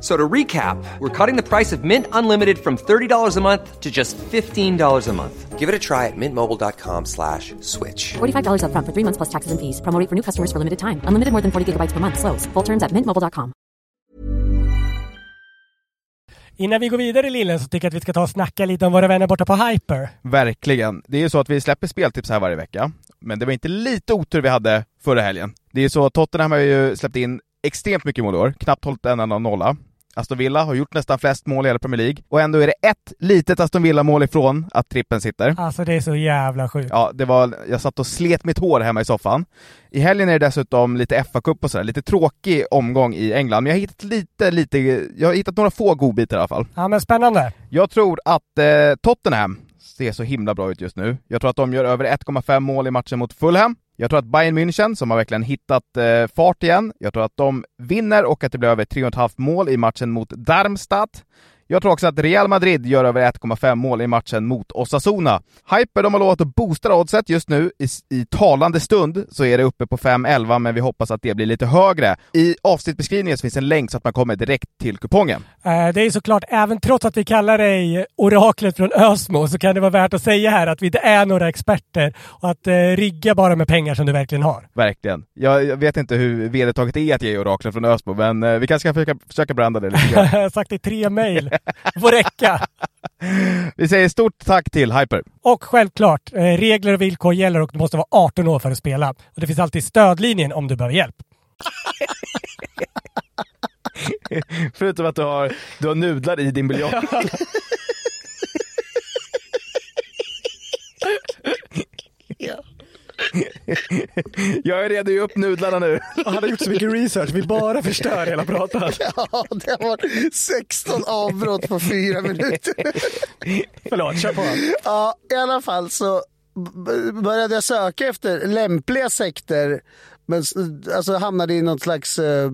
So to recap, we're cutting the price of Mint Unlimited from $30 a month to just $15 a month. Give it a try at mintmobile.com slash switch. $45 upfront for three months plus taxes and fees. Promo for new customers for limited time. Unlimited more than 40 gigabytes per month. Slows. Full terms at mintmobile.com. Innan vi går vidare Lillen så tycker jag att vi ska ta och snacka lite om våra vänner borta på Hyper. Verkligen. Det är ju så att vi släpper speltips här varje vecka. Men det var inte lite otur vi hade förra helgen. Det är ju så att Tottenham har ju släppt in extremt mycket mål i år, knappt hållit en enda nolla. Aston Villa har gjort nästan flest mål i hela Premier League, och ändå är det ett litet Aston Villa-mål ifrån att trippen sitter. Alltså det är så jävla sjukt. Ja, det var, jag satt och slet mitt hår hemma i soffan. I helgen är det dessutom lite FA-cup och sådär, lite tråkig omgång i England, men jag har hittat lite, lite, jag har hittat några få godbitar i alla fall. Ja men spännande. Jag tror att eh, Tottenham ser så himla bra ut just nu. Jag tror att de gör över 1,5 mål i matchen mot Fulham. Jag tror att Bayern München, som har verkligen hittat eh, fart igen, jag tror att de vinner och att det blir över 3,5 mål i matchen mot Darmstadt. Jag tror också att Real Madrid gör över 1,5 mål i matchen mot Osasuna. Hyper de har lovat att boosta oddset just nu. I, I talande stund så är det uppe på 5,11 men vi hoppas att det blir lite högre. I avsnittbeskrivningen så finns en länk så att man kommer direkt till kupongen. Eh, Det är såklart, även trots att vi kallar dig oraklet från Ösmo, så kan det vara värt att säga här att vi inte är några experter och att eh, rigga bara med pengar som du verkligen har. Verkligen. Jag, jag vet inte hur vedertaget är att ge oraklet från Ösmo, men eh, vi kanske ska försöka, försöka branda det lite grann. Jag har sagt i tre mejl. får räcka. Vi säger stort tack till Hyper. Och självklart, eh, regler och villkor gäller och du måste vara 18 år för att spela. Och det finns alltid stödlinjen om du behöver hjälp. Förutom att du har, du har nudlar i din biljard. Jag att ge upp nudlarna nu. Han har gjort så mycket research, vi bara förstör hela pratan. Ja, det var 16 avbrott på fyra minuter. Förlåt, kör på. Ja, i alla fall så började jag söka efter lämpliga sekter men alltså hamnade i något slags eh,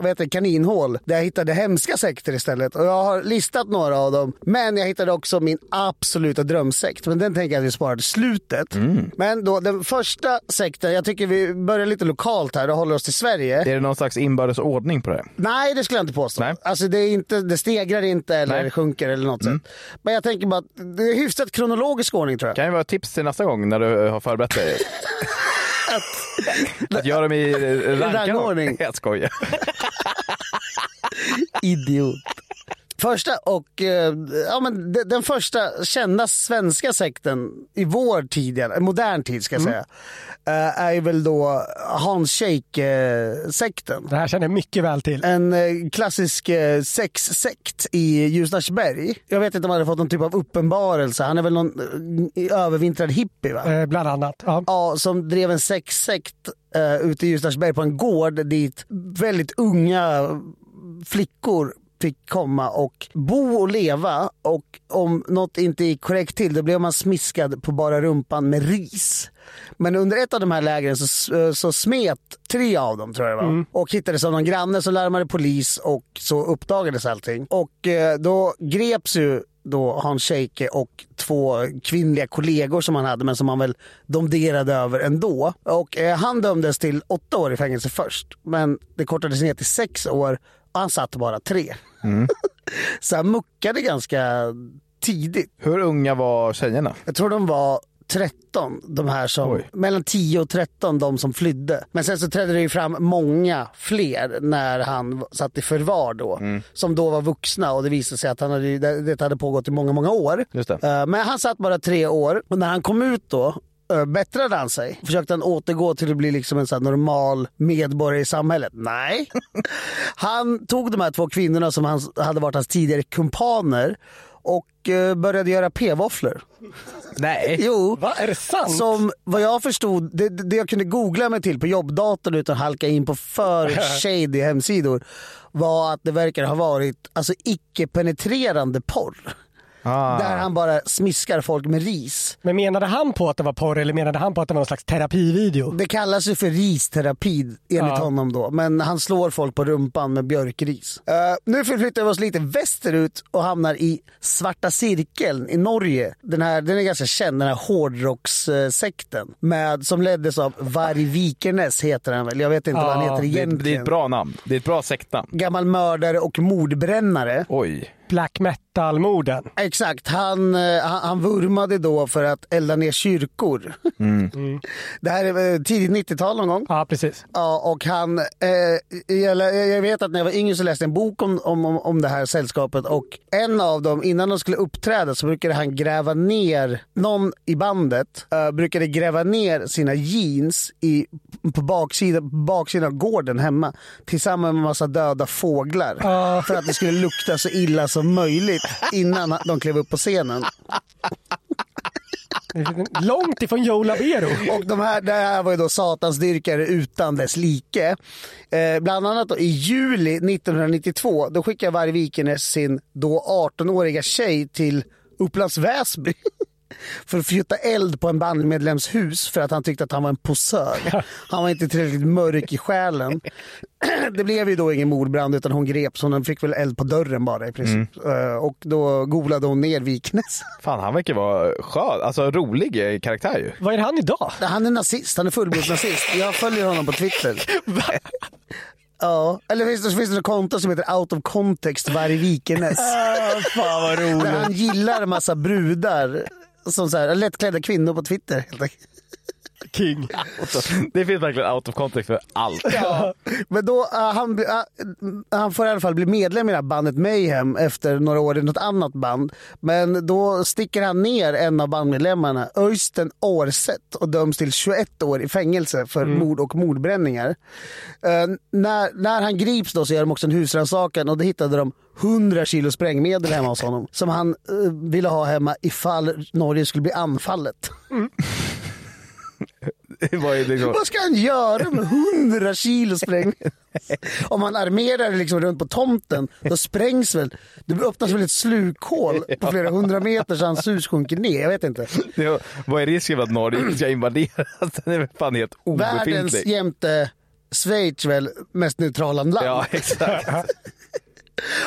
vad heter kaninhål där jag hittade hemska sekter istället. Och jag har listat några av dem. Men jag hittade också min absoluta drömsekt. Men den tänker jag att vi sparar till slutet. Men då den första sekten, jag tycker vi börjar lite lokalt här och håller oss till Sverige. Är det någon slags inbördes ordning på det? Nej, det skulle jag inte påstå. Nej. Alltså det, är inte, det stegrar inte eller Nej. sjunker eller något sätt. Men jag tänker bara att det är hyfsat kronologisk ordning tror jag. Kan ju vara ett tips till nästa gång när du har förberett dig. att göra dem i eh, rankan. Rangordning. Jag skojar. Idiot. Första och eh, ja, men de- den första kända svenska sekten i vår tid, eller modern tid ska jag säga, eh, är väl då Hans Scheike-sekten. Det här känner jag mycket väl till. En eh, klassisk eh, sexsekt i Ljusnarsberg. Jag vet inte om han hade fått någon typ av uppenbarelse. Han är väl någon eh, övervintrad hippie va? Eh, bland annat. Ja. Ja, som drev en sexsekt uh, ute i Ljusnarsberg på en gård dit väldigt unga flickor fick komma och bo och leva och om något inte gick korrekt till då blev man smiskad på bara rumpan med ris. Men under ett av de här lägren så, så smet tre av dem tror jag det var och hittades av någon granne så larmade polis och så uppdagades allting. Och eh, då greps ju då Hans Scheike och två kvinnliga kollegor som han hade men som han väl domderade över ändå. Och eh, han dömdes till åtta år i fängelse först men det kortades ner till sex år och han satt bara tre. Så han muckade ganska tidigt. Hur unga var tjejerna? Jag tror de var 13, de här som, Oj. mellan 10 och 13 de som flydde. Men sen så trädde det ju fram många fler när han satt i förvar då. Mm. Som då var vuxna och det visade sig att han hade, det hade pågått i många, många år. Eh, Men han satt bara tre år och när han kom ut då bättrade han sig? Försökte han återgå till att bli liksom en här normal medborgare i samhället? Nej. Han tog de här två kvinnorna som han, hade varit hans tidigare kumpaner och eh, började göra p-våfflor. Nej. Jo. Va, är det sant? Som vad jag förstod, det, det jag kunde googla mig till på jobbdatorn utan att halka in på för shady hemsidor var att det verkar ha varit alltså, icke-penetrerande porr. Ah. Där han bara smiskar folk med ris. Men menade han på att det var porr eller menade han på att det var någon slags terapivideo? Det kallas ju för risterapi enligt Ja. honom då. Men han slår folk på rumpan med björkris. Uh, nu förflyttar vi oss lite västerut och hamnar i Svarta Cirkeln i Norge. Den, här, den är ganska känd, den här hårdrockssekten. Med, som leddes av Varg Vikernes heter han väl. Jag vet inte vad han heter Det, egentligen. det är ett bra namn. Det är ett bra sektnamn. Gammal mördare och mordbrännare. Oj. Black metal-morden. Exakt, han, eh, han, han vurmade då för att elda ner kyrkor. Det här är tidigt 90-tal någon gång. Ja, precis. Ja, och han, eh, jag, jag vet att när jag var yngre så läste jag en bok om, om, om- det här sällskapet och en av dem, innan de skulle uppträda så brukade han gräva ner, någon i bandet eh, brukade gräva ner sina jeans i, på baksidan, baksidan av gården hemma tillsammans med en massa döda fåglar för att det skulle lukta så illa som möjligt innan de klev upp på scenen. Långt ifrån Joe Labero. Och de här, det här var ju då satansdyrkare utan dess like. Eh, bland annat då, i juli 1992 då skickade Varg Vikernes sin då 18-åriga tjej till Upplands Väsby. För att fjutta eld på en bandmedlems hus för att han tyckte att han var en posör. Han var inte tillräckligt mörk i själen. Det blev ju då ingen mordbrand utan hon greps. Hon fick väl eld på dörren bara i princip. Eh, Och då golade hon ner Viknes. Fan, han verkar vara skön. Alltså rolig eh, karaktär ju. Vad är han idag? Han är nazist, han är fullblodsnazist. Jag följer honom på Twitter. Ja, eller finns det, finns det ett konto som heter Out of Context Varg Vikernes. Fan vad roligt. Där han gillar en massa brudar. Som så här, lättklädda kvinnor på Twitter helt enkelt. King. Det finns verkligen out of context för allt. Ja. Men då, uh, han, uh, han får i alla fall bli medlem i det här bandet Mayhem efter några år i något annat band. Men då sticker han ner en av bandmedlemmarna, Öystein Årset, och döms till 21 år i fängelse för mord och mordbränningar. Uh, när, när han grips då så gör de också en husrannsakan och då hittade de 100 kilo sprängmedel hemma hos honom som han uh, ville ha hemma ifall Norge skulle bli anfallet. Det var ju liksom... Vad ska han göra med 100 kilo sprängmedel? Om han armerar det liksom runt på tomten, då sprängs väl... Det öppnas väl ett slukhål på flera hundra meter så hans hus sjunker ner. Jag vet inte. Var, vad är risken för att Norge ska invaderas? Den är väl fan helt Världens obefintlig. jämte Schweiz väl mest neutrala land. Ja, exakt.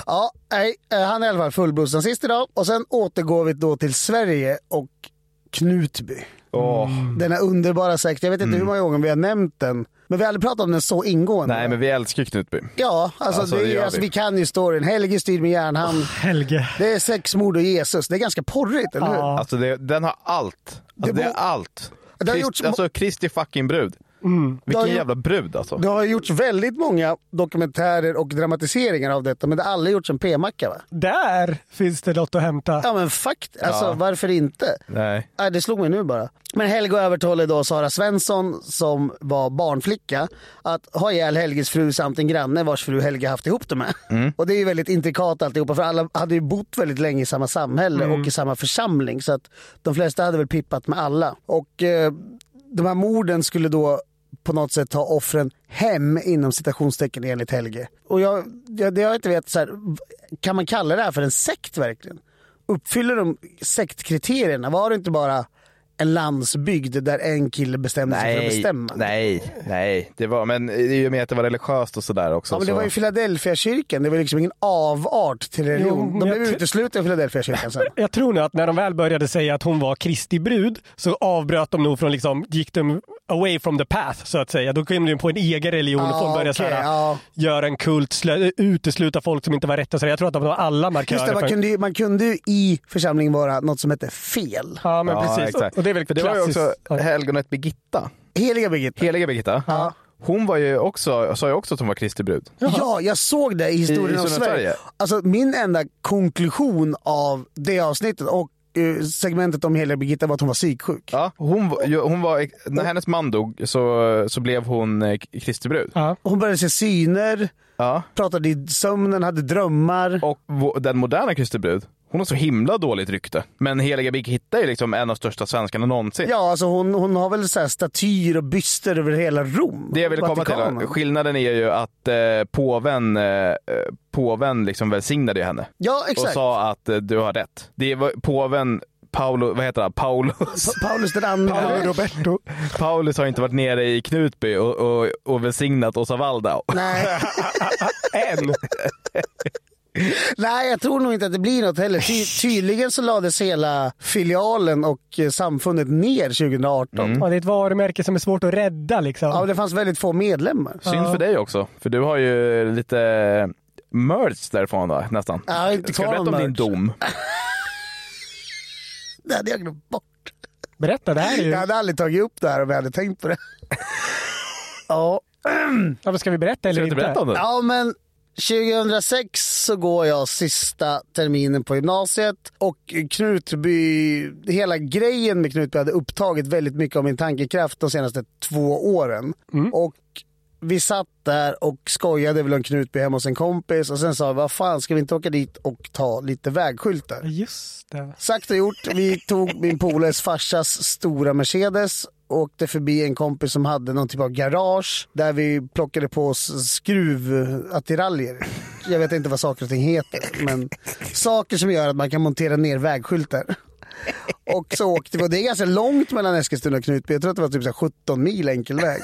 Ja, nej, eh, han är i alla fall fullblodsnazist idag. Och sen återgår vi då till Sverige och Knutby. Åh. Denna underbara sekt. Jag vet inte hur många gånger vi har nämnt den. Men vi har aldrig pratat om den så ingående. Nej, men vi älskar ju Knutby. Ja, alltså, Alltså, det, det alltså, vi. vi kan ju storyn. Helge styrd med järnhand. Helge. Det är sexmord och Jesus. Det är ganska porrigt, eller hur? Alltså det, den har allt. Alltså, Det det, är allt. Det har Krist, gjorts- alltså Kristi fucking brud. Det har Vilken ju- jävla brud alltså. Det har gjorts väldigt många dokumentärer och dramatiseringar av detta, men det har aldrig gjorts en p-macka va? Där finns det något att hämta. Ja men fakt, alltså Ja. varför inte? Nej. Nej, det slog mig nu bara. Men Helge övertalade då Sara Svensson, som var barnflicka, att ha ihjäl Helges fru samt en granne vars fru Helge haft ihop det med. Och det är ju väldigt intrikat alltihopa, för alla hade ju bott väldigt länge i samma samhälle och i samma församling. Så att de flesta hade väl pippat med alla. Och eh, de här morden skulle då på något sätt ta offren hem inom citationstecken enligt Helge. Och jag, jag, det jag inte vet, så här, kan man kalla det här för en sekt verkligen? Uppfyller de sektkriterierna? Var det inte bara en landsbygd där en kille bestämde sig för att Nej, bestämma? nej, nej. Det var, men i och med att det var religiöst och sådär också. Ja, men det så. var ju Philadelphia-kyrkan, det var liksom ingen avart till religion. Jo, De blev uteslutna i Philadelphia-kyrkan sen. Jag tror nog att när de väl började säga att hon var Kristi brud så avbröt de nog från liksom, gick de away from the path så att säga. Då kom du in på en egen religion och Ja, folk började okej, så här, ja. göra en kult, slö, utesluta folk som inte var rätta. Så jag tror att de var alla markörer. Just det, man för- kunde, ju, man kunde ju i församlingen vara något som hette fel. Ja, men Ja, precis. exakt. Och det är väl det var ju också helgonet Birgitta. Heliga Birgitta. Heliga Birgitta. Ja. Hon var ju också, sa ju också att hon var Kristi brud. Ja, jag såg det i historien I om Historien om Sverige. Sverige. Alltså min enda konklusion av det avsnittet och segmentet om heliga Birgitta var att hon var psyksjuk. Ja, hon, hon var, när hennes man dog så, så blev hon eh, Kristi brud. Ja. Hon började se syner, Ja. pratade i sömnen, hade drömmar. Och den moderna Kristi brud, hon har så himla dåligt rykte. Men Heliga Birgitta är liksom en av största svenskarna någonsin. Ja, alltså hon, hon har väl så här statyer och byster över hela Rom. Det jag ville komma till, skillnaden är ju att eh, påven, eh, påven liksom välsignade henne. Ja, Och exakt. sa att eh, du har rätt. Det var påven Paolo, vad heter han? Paulus. Pa- Paulus den andre. Paolo Roberto. Paulus har inte varit nere i Knutby och, och, och välsignat Åsa Waldau. Nej. En. Nej, jag tror nog inte att det blir något heller. Ty tydligen så lades hela filialen och eh, samfundet ner 2018. Ja, det är ett varumärke som är svårt att rädda liksom. Ja, det fanns väldigt få medlemmar. Synd för dig också, för du har ju lite merch därifrån va? nästan. Ja, inte Ska jag berätta om någon din merch. dom? Det hade jag glömt bort. Berätta, det här är ju... Jag hade aldrig tagit upp det här om jag hade tänkt på det. ja. Ja, men ska vi berätta eller Ska du inte? inte berätta om det? ja, men 2006 så går jag sista terminen på gymnasiet och Knutby, hela grejen med Knutby hade upptagit väldigt mycket av min tankekraft de senaste två åren. Och vi satt där och skojade väl om Knutby hemma hos en kompis och sen sa vi, vad fan ska vi inte åka dit och ta lite vägskyltar? Just det. Sagt och gjort. Vi tog min polares farsas stora Mercedes åkte förbi en kompis som hade någon typ av garage där vi plockade på oss skruvattiraljer. Jag vet inte vad saker och ting heter, men saker som gör att man kan montera ner vägskyltar. Och så åkte vi, och det är ganska långt mellan Eskilstuna och Knutby. Jag tror att det var typ så här 17 mil enkel väg.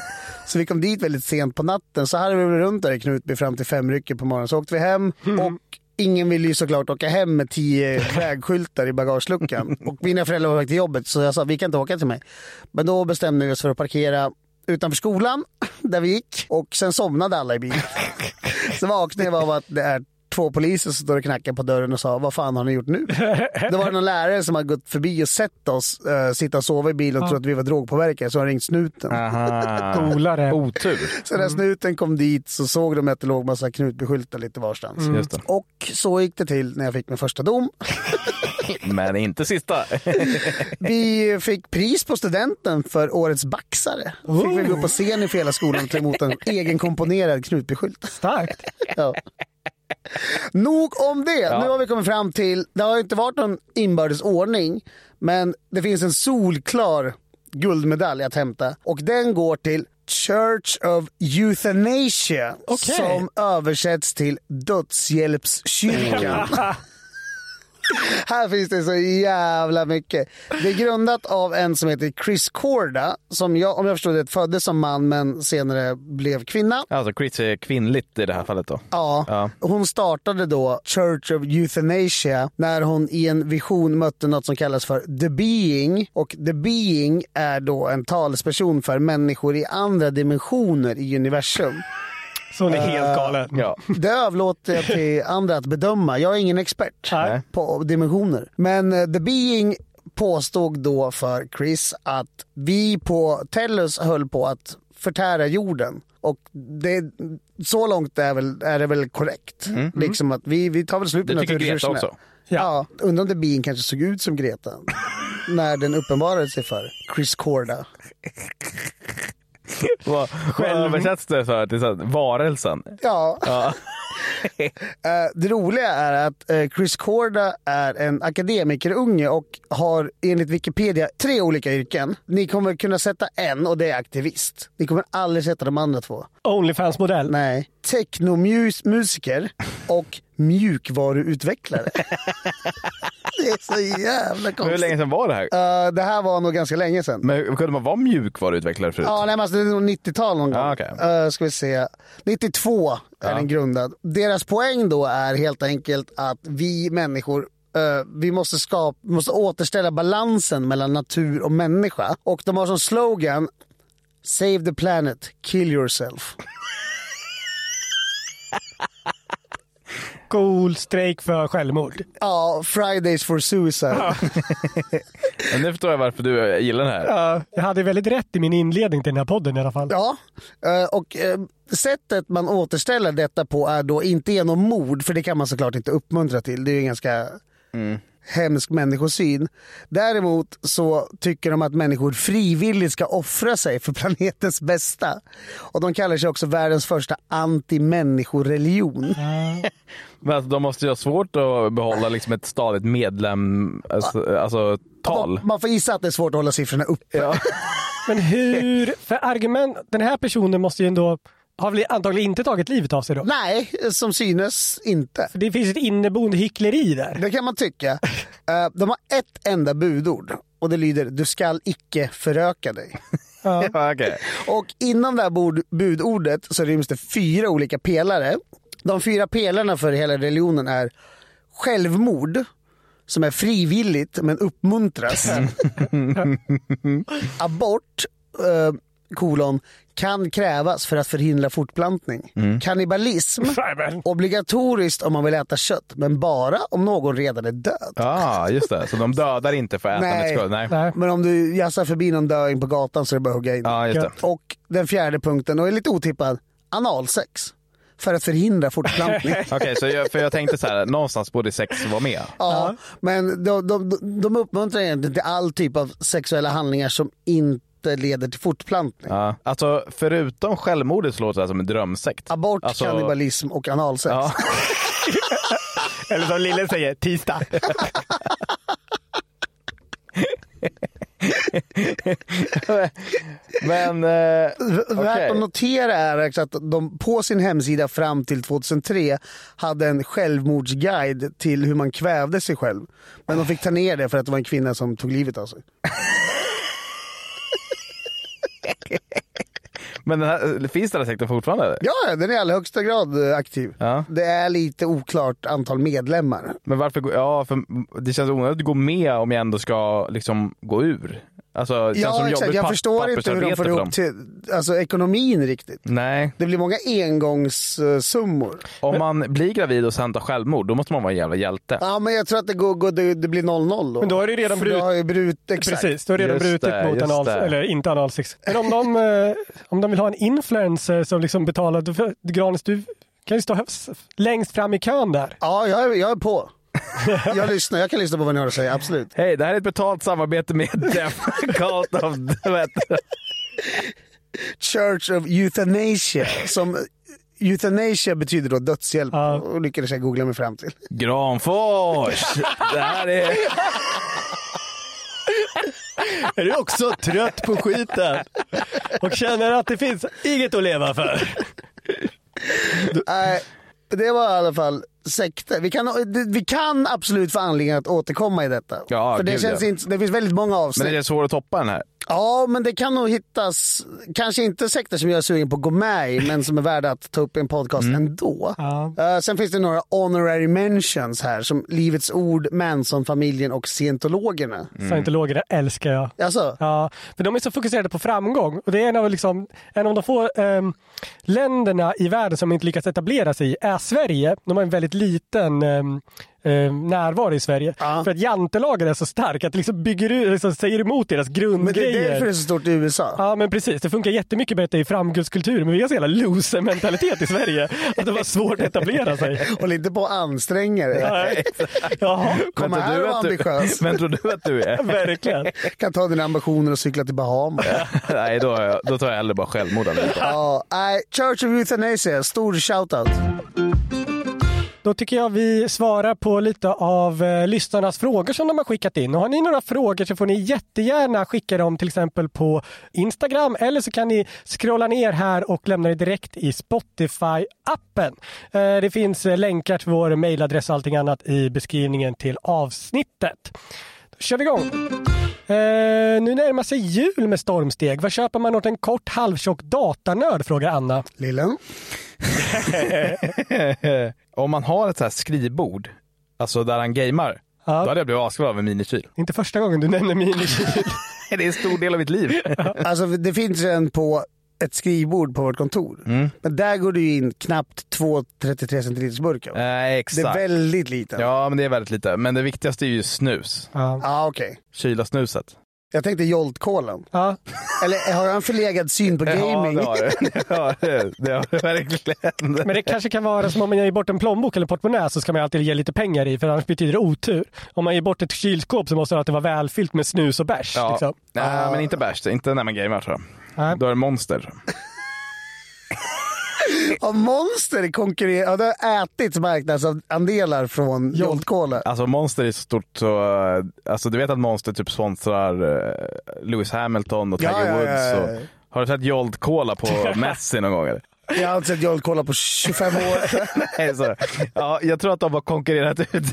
Så vi kom dit väldigt sent på natten. Så hade vi runt där i Knutby fram till fem rycker på morgonen. Så åkte vi hem och ingen ville ju såklart åka hem med tio vägskyltar i bagageluckan. Och mina föräldrar var till jobbet så jag sa vi kan inte åka till mig. Men då bestämde vi oss för att parkera utanför skolan där vi gick och sen somnade alla i bilen. Så vaknade jag av att det är två poliser som står och knackar på dörren och sa vad fan har ni gjort nu? Då var det någon lärare som har gått förbi och sett oss uh, sitta och sova i bilen och trodde att vi var drogpåverkade så har ringt snuten. Polare. Otur. Så när snuten kom dit så såg de att det låg massa Knutbyskyltar lite varstans. Just det. Och så gick det till när jag fick min första dom. Men inte sista. Vi fick pris på studenten för årets baxare. Fick vi gå på scen i hela skolan och ta emot en egenkomponerad Knutbyskylt. Starkt. Ja. Nog om det. Nu har vi kommit fram till, det har inte varit någon inbördes ordning, men det finns en solklar guldmedalj att hämta och den går till Church of Euthanasia Okej. som översätts till Dödshjälpskyrkan. Här finns det så jävla mycket. Det är grundat av en som heter Chris Corda, som jag, om jag förstår det föddes som man men senare blev kvinna. Alltså Chris är kvinnligt i det här fallet då. Ja. Ja. Hon startade då Church of Euthanasia när hon i en vision mötte något som kallas för The Being. Och The Being är då en talesperson för människor i andra dimensioner i universum. Så hon är helt galen. Ja. Det överlåter jag till andra att bedöma. Jag är ingen expert Nej. på dimensioner. Men eh, The Being påstod då för Chris att vi på Tellus höll på att förtära jorden. Och det, så långt är, väl, är det väl korrekt. Liksom att vi, vi tar väl slut på Det tycker Greta naturresurserna. också. Ja. undrar om The Being kanske såg ut som Greta. när den uppenbarade sig för Chris Corda. Översätts det för? Till så här, varelsen? Ja. Ja. Eh, det roliga är att eh, Chris Corda är en akademikerunge och har enligt Wikipedia tre olika yrken. Ni kommer kunna sätta en och det är aktivist. Ni kommer aldrig sätta de andra två. Onlyfans-modell. Nej. Technomusiker och mjukvaruutvecklare. det är så jävla Hur konstigt. länge sedan var det här? Eh, det här var nog ganska länge sedan. Men kunde man vara mjukvaruutvecklare förut? Ja, nej, men alltså, det är nog 90-tal någon gång. Ah, okej. Eh, ska vi se. 92 är Ja. den grundad. Deras poäng då är helt enkelt att vi människor eh, vi måste, skapa, måste återställa balansen mellan natur och människa. Och de har som slogan Save the planet, kill yourself. Cool strejk för självmord. Ja, Fridays for suicide. Men nu förstår jag varför du gillar den här. Ja, jag hade väldigt rätt i min inledning till den här podden i alla fall. Ja, eh, och eh, sättet man återställer detta på är då inte genom mord, för det kan man såklart inte uppmuntra till. Det är ju en ganska hemsk människosyn. Däremot så tycker de att människor frivilligt ska offra sig för planetens bästa. Och de kallar sig också världens första anti-människoreligion. Men alltså, de måste ju ha svårt att behålla liksom ett stadigt medlem, alltså, alltså tal. Man, får gissa att det är svårt att hålla siffrorna uppe. Ja. Men hur, för argument, den här personen måste ju ändå, har väl antagligen inte tagit livet av sig då? Nej, som synes inte. För det finns ett inneboende hyckleri där. Det kan man tycka. Eh, De har ett enda budord och det lyder du skall icke föröka dig. Ja, okej. Och inom det här budordet så ryms det fyra olika pelare. De fyra pelarna för hela religionen är självmord, som är frivilligt men uppmuntras. Abort, eh, kolon, kan krävas för att förhindra fortplantning. Kannibalism, Jajamän. obligatoriskt om man vill äta kött, men bara om någon redan är död. Ja, just det. Så de dödar inte för ätandets Nej. skull? Nej. Nej. Men om du jassar förbi någon döing på gatan så är det bara att hugga in. Ja, just det. Och den fjärde punkten, och är lite otippad, analsex. För att förhindra fortplantning. Okej, så jag, för jag tänkte så här, någonstans borde sex vara med. ja, men de, de, de uppmuntrar egentligen till all typ av sexuella handlingar som inte leder till fortplantning. Ja. Alltså, förutom självmordet så låter det som en drömsekt. Abort, alltså, kannibalism och analsex. Ja. Eller som Lille säger, tisdag. Men, eh, V- Värt att notera är att de på sin hemsida fram till 2003 hade en självmordsguide till hur man kvävde sig själv. Men de fick ta ner det för att det var en kvinna som tog livet av sig. Men den här, finns den här sekten fortfarande? Ja, den är i allra högsta grad eh, aktiv. Ja. Det är lite oklart antal medlemmar. Men varför Ja, för det känns onödigt att gå med om jag ändå ska liksom gå ur. Alltså, känns som Ja, exakt. Jag förstår inte hur de får ihop till, alltså, ekonomin riktigt. Nej. Det blir många engångssummor. Om man blir gravid och sen tar självmord, då måste man vara en jävla hjälte. Ja, men jag tror att det, går, går, det, det blir 0-0 då. Men då är det redan brut- du har ju brut, exakt. Precis, du har redan Just brutit det, mot anal, eller inte analsex. Men om de, eh, om de vill ha en influencer som liksom betalar, Granis du kan ju stå längst fram i kön där. Ja, jag är, jag är på. jag lyssnar, jag kan lyssna på vad ni har att säga, absolut. Hej, det här är ett betalt samarbete med Deaf Cult of... Church of Euthanasia. Som Euthanasia betyder då dödshjälp. Ja. Och lyckades jag googla mig fram till. Granfors! Det här är... Är du också trött på skiten? Och känner att det finns inget att leva för? Nej, det var i alla fall sekter. Vi kan, vi kan absolut få anledning att återkomma i detta. Ja, För det, gud, känns ja. inte, det finns väldigt många avsnitt. Men är det svårt att toppa den här? Ja, men det kan nog hittas, kanske inte sekter som jag är sugen på att gå med i, men som är värda att ta upp i en podcast Mm. ändå. Ja. Eh, sen finns det några honorary mentions här, som Livets Ord, Manson-familjen och Scientologerna. Scientologerna älskar jag. Alltså, Ja, för de är så fokuserade på framgång. Och det är en av, liksom, en av de få ehm, länderna i världen som inte lyckats etablera sig i är Sverige. De har en väldigt liten ehm, ehm, närvaro i Sverige. Ja. För att jantelagen är så stark att det liksom bygger ut, liksom säger emot deras men det är grundgrejer. därför det är så stort i USA. Ja men precis, det funkar jättemycket bättre i framgudskultur men vi har så jävla loser-mentalitet i Sverige att det var svårt att etablera sig. Håll inte på att anstränga dig. Jaha, Kom Men tror här du och var att du- ambitiös. Men tror du att du är? verkligen. Kan ta dina ambitioner och cykla till Bahamas. Nej, då, då tar jag hellre bara självmord. Ja, nej, Church of Euthanasia, stor shoutout. Då tycker jag vi svarar på lite av eh, lyssnarnas frågor som de har skickat in. Och har ni några frågor så får ni jättegärna skicka dem till exempel på Instagram eller så kan ni scrolla ner här och lämna det direkt i Spotify-appen. Eh, det finns eh, länkar till vår mejladress och allting annat i beskrivningen till avsnittet. Då kör vi igång. Eh, nu närmar sig jul med stormsteg. Vad köper man åt en kort halvtjock datanörd? Frågar Anna. Lillen? Om man har ett så här skrivbord, alltså där han gamer, Ja. då hade jag blivit asglad av en minikyl. Inte första gången du nämner minikyl. det är en stor del av mitt liv. Alltså det finns en på ett skrivbord på vårt kontor. Mm. Men där går du in knappt två 33 centiliters burkar. Nej, det är väldigt liten. Ja, men det är väldigt lite. Men det viktigaste är ju snus. Ja. ah, okej. Kyla snuset. Jag tänkte Jolt-kolan. Ja. Eller har en förlegad syn på gaming? Ja, det har du. Det har verkligen. Men det kanske kan vara som om man ger bort en plånbok eller portmonnä så ska man alltid ge lite pengar i för annars betyder det otur. Om man ger bort ett kylskåp så måste det alltid vara välfyllt med snus och bärs. Ja. Liksom. Nej, men inte bärs. Inte när man gamer tror jag. Nej. Då är det monster. Har Monster konkurrerat? Ja, det har ätit marknadsandelar från Jolt-Cola. Alltså Monster är så stort så, eh, alltså du vet att Monster typ sponsrar eh, Lewis Hamilton och Tiger Ja, ja, ja, Woods. ja. Och, har du sett Jolt Cola på Messi någon gång eller? Jag har inte sett Jolt-Cola på 25 år. Nej, så, ja, jag tror att de har konkurrerat ut.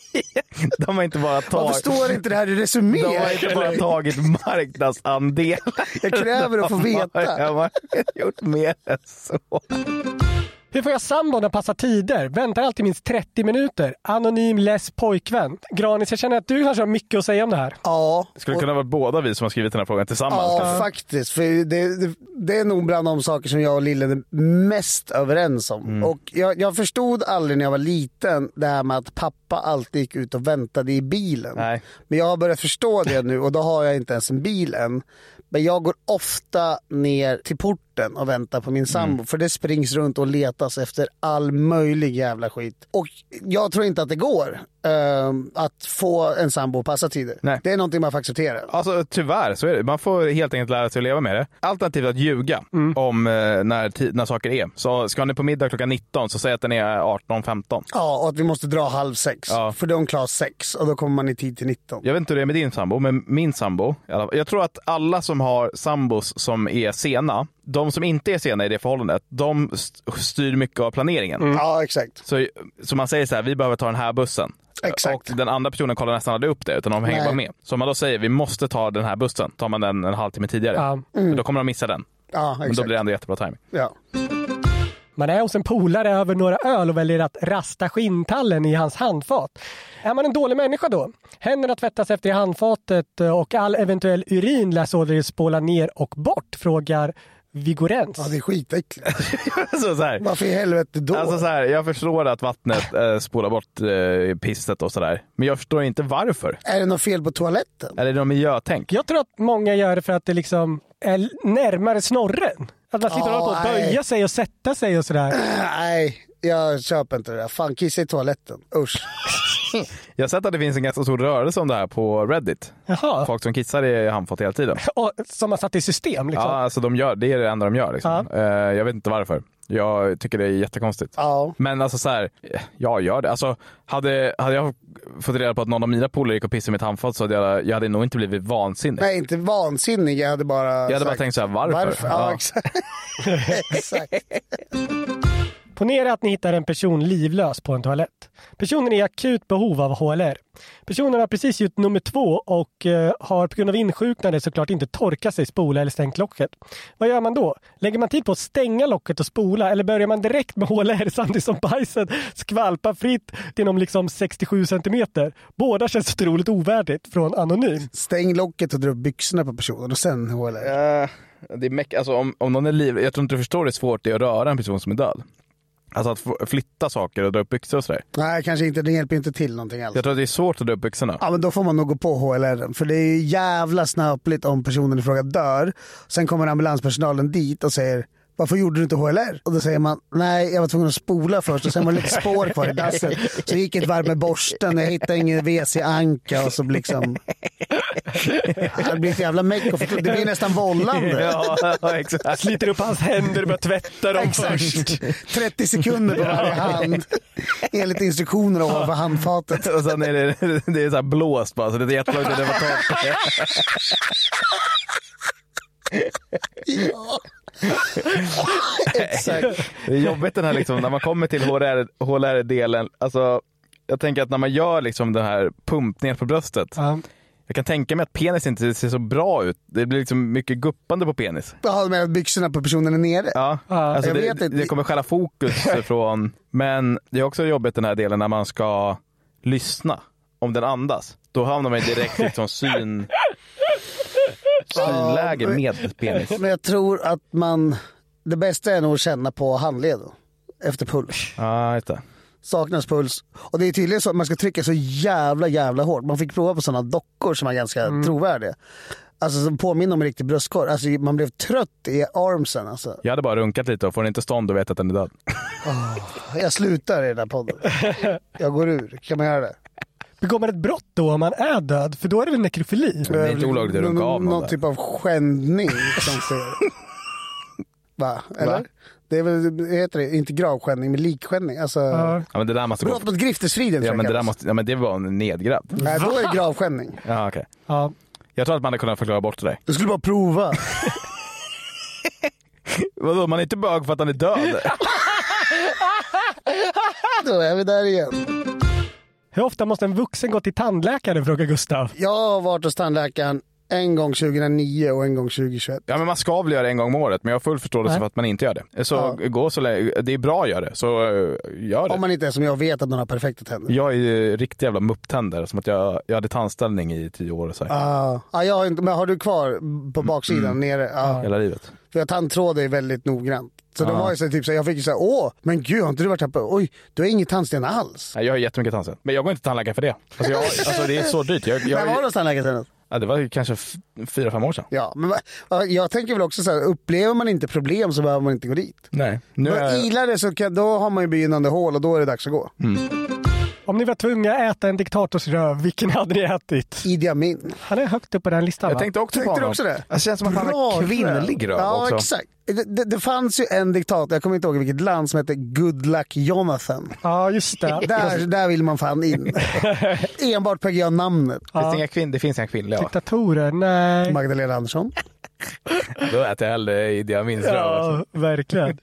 De har inte bara Varför tagit, står inte det här i resumé? de har inte bara tagit marknadsandelar. Jag kräver att få veta. De har gjort mer än så. Hur får jag sambon att passa tider? Väntar alltid minst 30 minuter. Anonym less pojkvän. Granis, jag känner att du kanske har mycket att säga om det här. Ja, Det skulle kunna vara båda vi som har skrivit den här frågan tillsammans. ja kanske. faktiskt. För det, det, det är nog bland de saker som jag och Lille är mest överens om. Mm. Och jag, jag förstod aldrig när jag var liten det här med att pappa alltid gick ut och väntade i bilen. Nej. Men jag har börjat förstå det nu och då har jag inte ens en bil än. Men jag går ofta ner till porten och väntar på min sambo. Mm. För det springs runt och letas efter all möjlig jävla skit. Och jag tror inte att det går ehm, att få en sambo att passa tider. Nej. Det är någonting man får acceptera. Alltså tyvärr så är det. Man får helt enkelt lära sig att leva med det. Alternativt att ljuga om eh, när, när saker är. Så ska ni på middag klockan 19 så säg att den är 18.15. Ja, och att vi måste dra halv sex. Ja. För de klarar sex och då kommer man i tid till 19. Jag vet inte hur det är med din sambo, men min sambo, jag tror att alla som har sambos som är sena, de som inte är sena i det förhållandet, de st- styr mycket av planeringen. Ja, exakt. Så, så man säger så här, vi behöver ta den här bussen. Exakt. Och den andra personen kollar nästan aldrig upp det, utan de hänger Nej. bara med. Så om man då säger, vi måste ta den här bussen, tar man den en halvtimme tidigare. Ja. Då kommer de missa den. Ja, Men då blir det ändå jättebra timing. Ja. Man är hos en polare över några öl och väljer att rasta skinntallen i hans handfat. Är man en dålig människa då? Händerna tvättas efter i handfatet och all eventuell urin lär således spåla ner och bort, frågar Vigorens. ja, det är skitäckligt. så, så här. Varför i helvete då? Alltså så här, jag förstår att vattnet eh, spolar bort eh, pisset och sådär. Men jag förstår inte varför. Är det något fel på toaletten? Är det något miljötänk? Jag tror att många gör det för att det liksom är närmare snorren. Att man slipper Ja, hålla på och nej. böja sig och sätta sig och sådär. Nej, jag köper inte det där. Fan, kissa i toaletten. Usch. Jag har sett att det finns en ganska stor rörelse om det här på Reddit. Jaha. Folk som kissar i handfat hela tiden. Och, som har satt i system liksom. Ja, alltså de gör, det är det enda de gör. Liksom. Eh, jag vet inte varför. Jag tycker det är jättekonstigt. Ja. Men alltså så här, ja gör det. Alltså, hade, hade jag fått reda på att någon av mina polare gick och pissade i mitt handfat så hade jag, jag hade nog inte blivit vansinnig. Nej, inte vansinnig. Jag hade bara Jag hade bara sagt, tänkt så här, varför? Varför? Ja, Ja. exakt. exakt. Ponera att ni hittar en person livlös på en toalett. Personen är i akut behov av HLR. Personen har precis gjort nummer två och eh, har på grund av insjuknande såklart inte torkat sig, spola eller stängt locket. Vad gör man då? Lägger man tid på att stänga locket och spola eller börjar man direkt med HLR samtidigt som bajset skvalpar fritt inom liksom 67 centimeter? Båda känns otroligt ovärdigt från Anonym. Stäng locket och dra upp byxorna på personen och sen HLR. Eh, det är meck- alltså, om, om någon är liv, jag tror inte du förstår hur svårt det är att röra en person som är död. Alltså att flytta saker och dra upp byxor och sådär. Nej, kanske inte. Det hjälper inte till någonting alls. Jag tror att det är svårt att dra upp byxorna. Ja, men då får man nog gå på HLR. För det är jävla snöpligt om personen i fråga dör. Sen kommer ambulanspersonalen dit och säger varför gjorde du inte HLR? Och då säger man, nej jag var tvungen att spola först och sen var det lite spår kvar i dasset. Så jag gick ett varv med borsten, jag hittade ingen WC-anka och så liksom... Ja, det blir ett jävla meck och. Det blir nästan vållande. ja, exakt. Sliter upp hans händer och börjar tvätta dem först. Exakt. 30 sekunder på varje hand. Enligt instruktioner ovanför handfatet. Och sen är det, det är så här blåst bara, så det är jättelångt det var torrt. Exakt. Det är jobbigt den här liksom, när man kommer till HLR HLR-delen. Alltså, jag tänker att när man gör liksom den här pumpningen på bröstet. Ja. Jag kan tänka mig att penis inte ser så bra ut. Det blir liksom mycket guppande på penis. Med att byxorna på personen är nere? Ja, alltså jag det, vet inte. det kommer stjäla fokus från... Men det är också jobbigt den här delen när man ska lyssna. Om den andas. Då hamnar man direkt liksom syn... Synläge med penis. Men jag tror att man, det bästa är nog att känna på handleden efter puls. Ja, det. Saknas puls. Och det är tydligen så att man ska trycka så jävla jävla hårt. Man fick prova på sådana dockor som är ganska trovärdiga. Alltså som påminner om en riktig bröstkorg. Alltså man blev trött i armsen alltså. Jag hade bara runkat lite och får den inte stånd och vet att den är död. Jag slutar i den här podden. Jag går ur. Kan man göra det? Begår man ett brott då om man är död? För då är det väl nekrofili? Det är inte olagligt att runka av någon Någon där. typ av skändning sker. Va? Eller? Va? Det är väl, heter det, inte gravskändning, men likskändning. Alltså, Ja. Ja, men det där måste gå. Brott mot griftesfriden Ja, jag men det där måste, ja, men det var en nedgrävd. Nej, då är det gravskändning. Ja, okej. Ja. Jag tror att man hade kunnat förklara bort det där. Du skulle bara prova. Vadå, man är inte bög för att han är död? Då är vi där igen. Hur ofta måste en vuxen gå till tandläkare, frågar Gustav. Jag har varit hos tandläkaren en gång 2009 och en gång 2021. Ja, men man ska väl göra det en gång om året, men jag har full förståelse Nej. för att man inte gör det. Så Ja. gå så. Det är bra att göra det, så eh, gör det. Om man inte är som jag vet att man har perfekta tänder. Jag är ju riktig jävla mupptänder, som att jag, jag hade tandställning i tio år så här. Ah, ah, jag har inte, men har du kvar på baksidan nere? Ah. Hela livet. För jag tandtråd är väldigt noggrant. Så de var ju så typ så jag fick ju säga åh, men gud har inte du varit här på, oj, du har ingen tandsten alls. Nej, jag har jättemycket tandsten. Men jag går inte till tandläkare för det. Alltså, jag, alltså det är så dyrt. Jag, När var du jag, hos tandläkaren senast? ja, det var kanske fyra, fem år sedan. Ja, men jag tänker väl också så här, upplever man inte problem så behöver man inte gå dit. Nej. Nu Men är, ilar det så kan, då har man ju begynnande hål och då är det dags att gå. Om ni var tvungna att äta en diktators röv, vilken hade ni ätit? Idi Amin. Han är högt upp på den listan jag va? tänkte också Tänkte på du honom. också det? Det känns som att han Bra har kvinnlig röv Ja, också. exakt. Det, det, det fanns ju en diktator, jag kommer inte ihåg vilket land, som hette Goodluck Jonathan. Ja, just det. Där, där vill man fan in. Enbart på grund av namnet. Finns det, inga kvinn, det finns inga kvinnliga? Diktatorer, nej. Magdalena Andersson. Då äter jag hellre Idi Amins röv. Alltså. Ja, verkligen.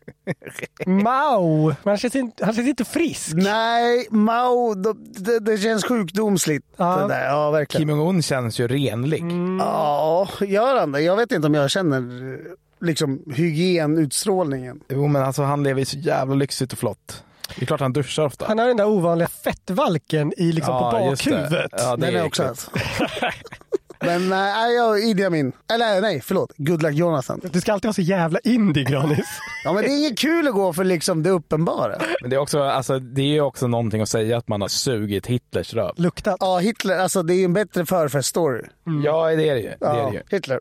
Mao, han känns inte, han känns inte frisk. Nej, Mao, det, det känns sjukdomsligt. Ja. Det där. ja verkligen. Kim Jong-Un känns ju renlig. Ja, gör han det? Jag vet inte om jag känner liksom hygienutstrålningen. Jo men alltså han lever ju så jävla lyxigt och flott. Det är klart han duschar ofta. Han har den där ovanliga fettvalken i, liksom på just det. bakhuvudet. Ja, det Den är är också äckligt. Men nej, jag Idi Amin. Eller nej, förlåt. Goodluck Jonathan. Du ska alltid vara så jävla indie, Granis. Ja, men det är inget kul att gå för liksom det uppenbara. Men det är också, alltså, det är också någonting att säga att man har sugit Hitlers röv. Luktat. Ja, Hitler, alltså det är ju en bättre förfeststory. Ja, det är det ju. Det är Ja, det ju. Hitler.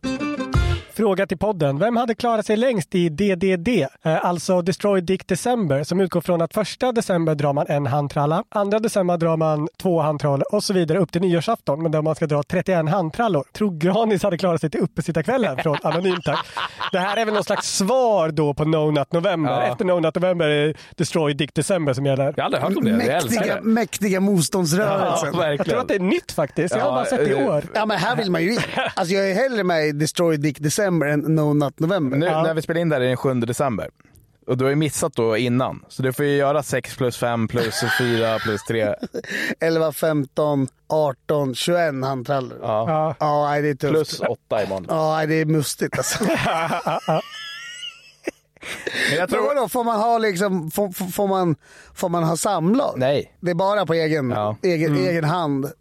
Fråga till podden. Vem hade klarat sig längst i DDD? Eh, alltså Destroy Dick December som utgår från att första december drar man en handtralla, andra december drar man två handtrallor och så vidare upp till nyårsafton men där man ska dra 31 handtrallor. Tror Granis hade klarat sig till uppesittarkvällen från Anonym tack. Det här är väl någon slags svar då på No Nut November. Ja. Efter No Nut November är Destroy Dick December som gäller. Jag har aldrig hört om det. Mäktiga, det. mäktiga Ja, motståndsrörelsen. Ja, Jag tror att det är nytt faktiskt. Jag har Ja, bara sett det i eh, år. men här vill man ju in. Alltså jag är hellre med i Destroy Dick December än No Nut November. Nu Ja. när vi spelar in där är den 7 december. Och du har ju missat då innan. Så du får ju göra 6 plus 5 plus 4 plus 3. 11, 15, 18, 21 handtrallor. Ja, Ja. Ja. det är tufft. Plus 8 imorgon. Ja, det är mustigt alltså. Men jag Men tror... vadå, får man ha liksom, får, får- man, får man ha samlag? Nej. Det är bara på egen, Ja. egen, egen hand.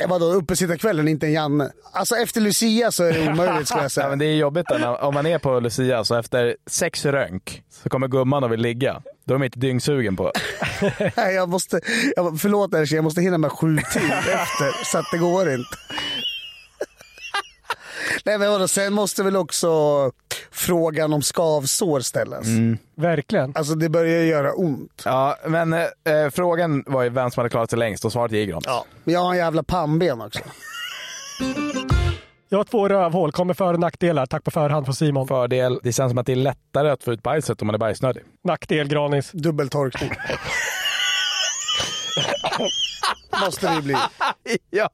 Ja, vadå, uppesittarkvällen, inte en Janne. Alltså efter Lucia så är det omöjligt skulle jag Ja, säga. men det är jobbigt när, om man är på Lucia så efter sex rönk så kommer gumman och vill ligga. Då är de inte dyngsugen på. Nej, jag måste, jag, förlåt Erkki, jag måste hinna med sju till efter, så att det går inte. Nej men vadå, sen måste väl också frågan om skavsår ställas. Verkligen. Alltså det börjar göra ont. Ja, men eh, eh, frågan var ju vem som hade klarat sig längst och svaret är Grons. Ja. Men jag har en jävla pannben också. Jag har två rövhål. Kommer för och nackdelar. Tack på förhand från Simon. Fördel, det känns som att det är lättare att få ut bajset om man är bajsnödig. Nackdel Granis. Dubbeltorkning. måste det ju bli. ja.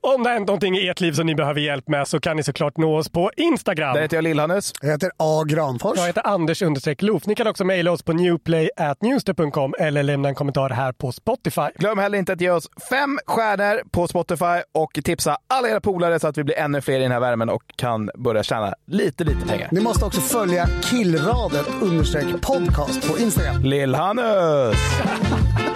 Om det har hänt någonting i ert liv som ni behöver hjälp med så kan ni såklart nå oss på Instagram. Där heter jag Lill-Hannes. Jag heter A. Granfors. Jag heter Anders understreck Loof. Ni kan också mejla oss på newplay.newster.com eller lämna en kommentar här på Spotify. Glöm heller inte att ge oss fem stjärnor på Spotify och tipsa alla era polare så att vi blir ännu fler i den här värmen och kan börja tjäna lite, lite pengar. Ni måste också följa killradet understreck podcast på Instagram. Lill-Hannes!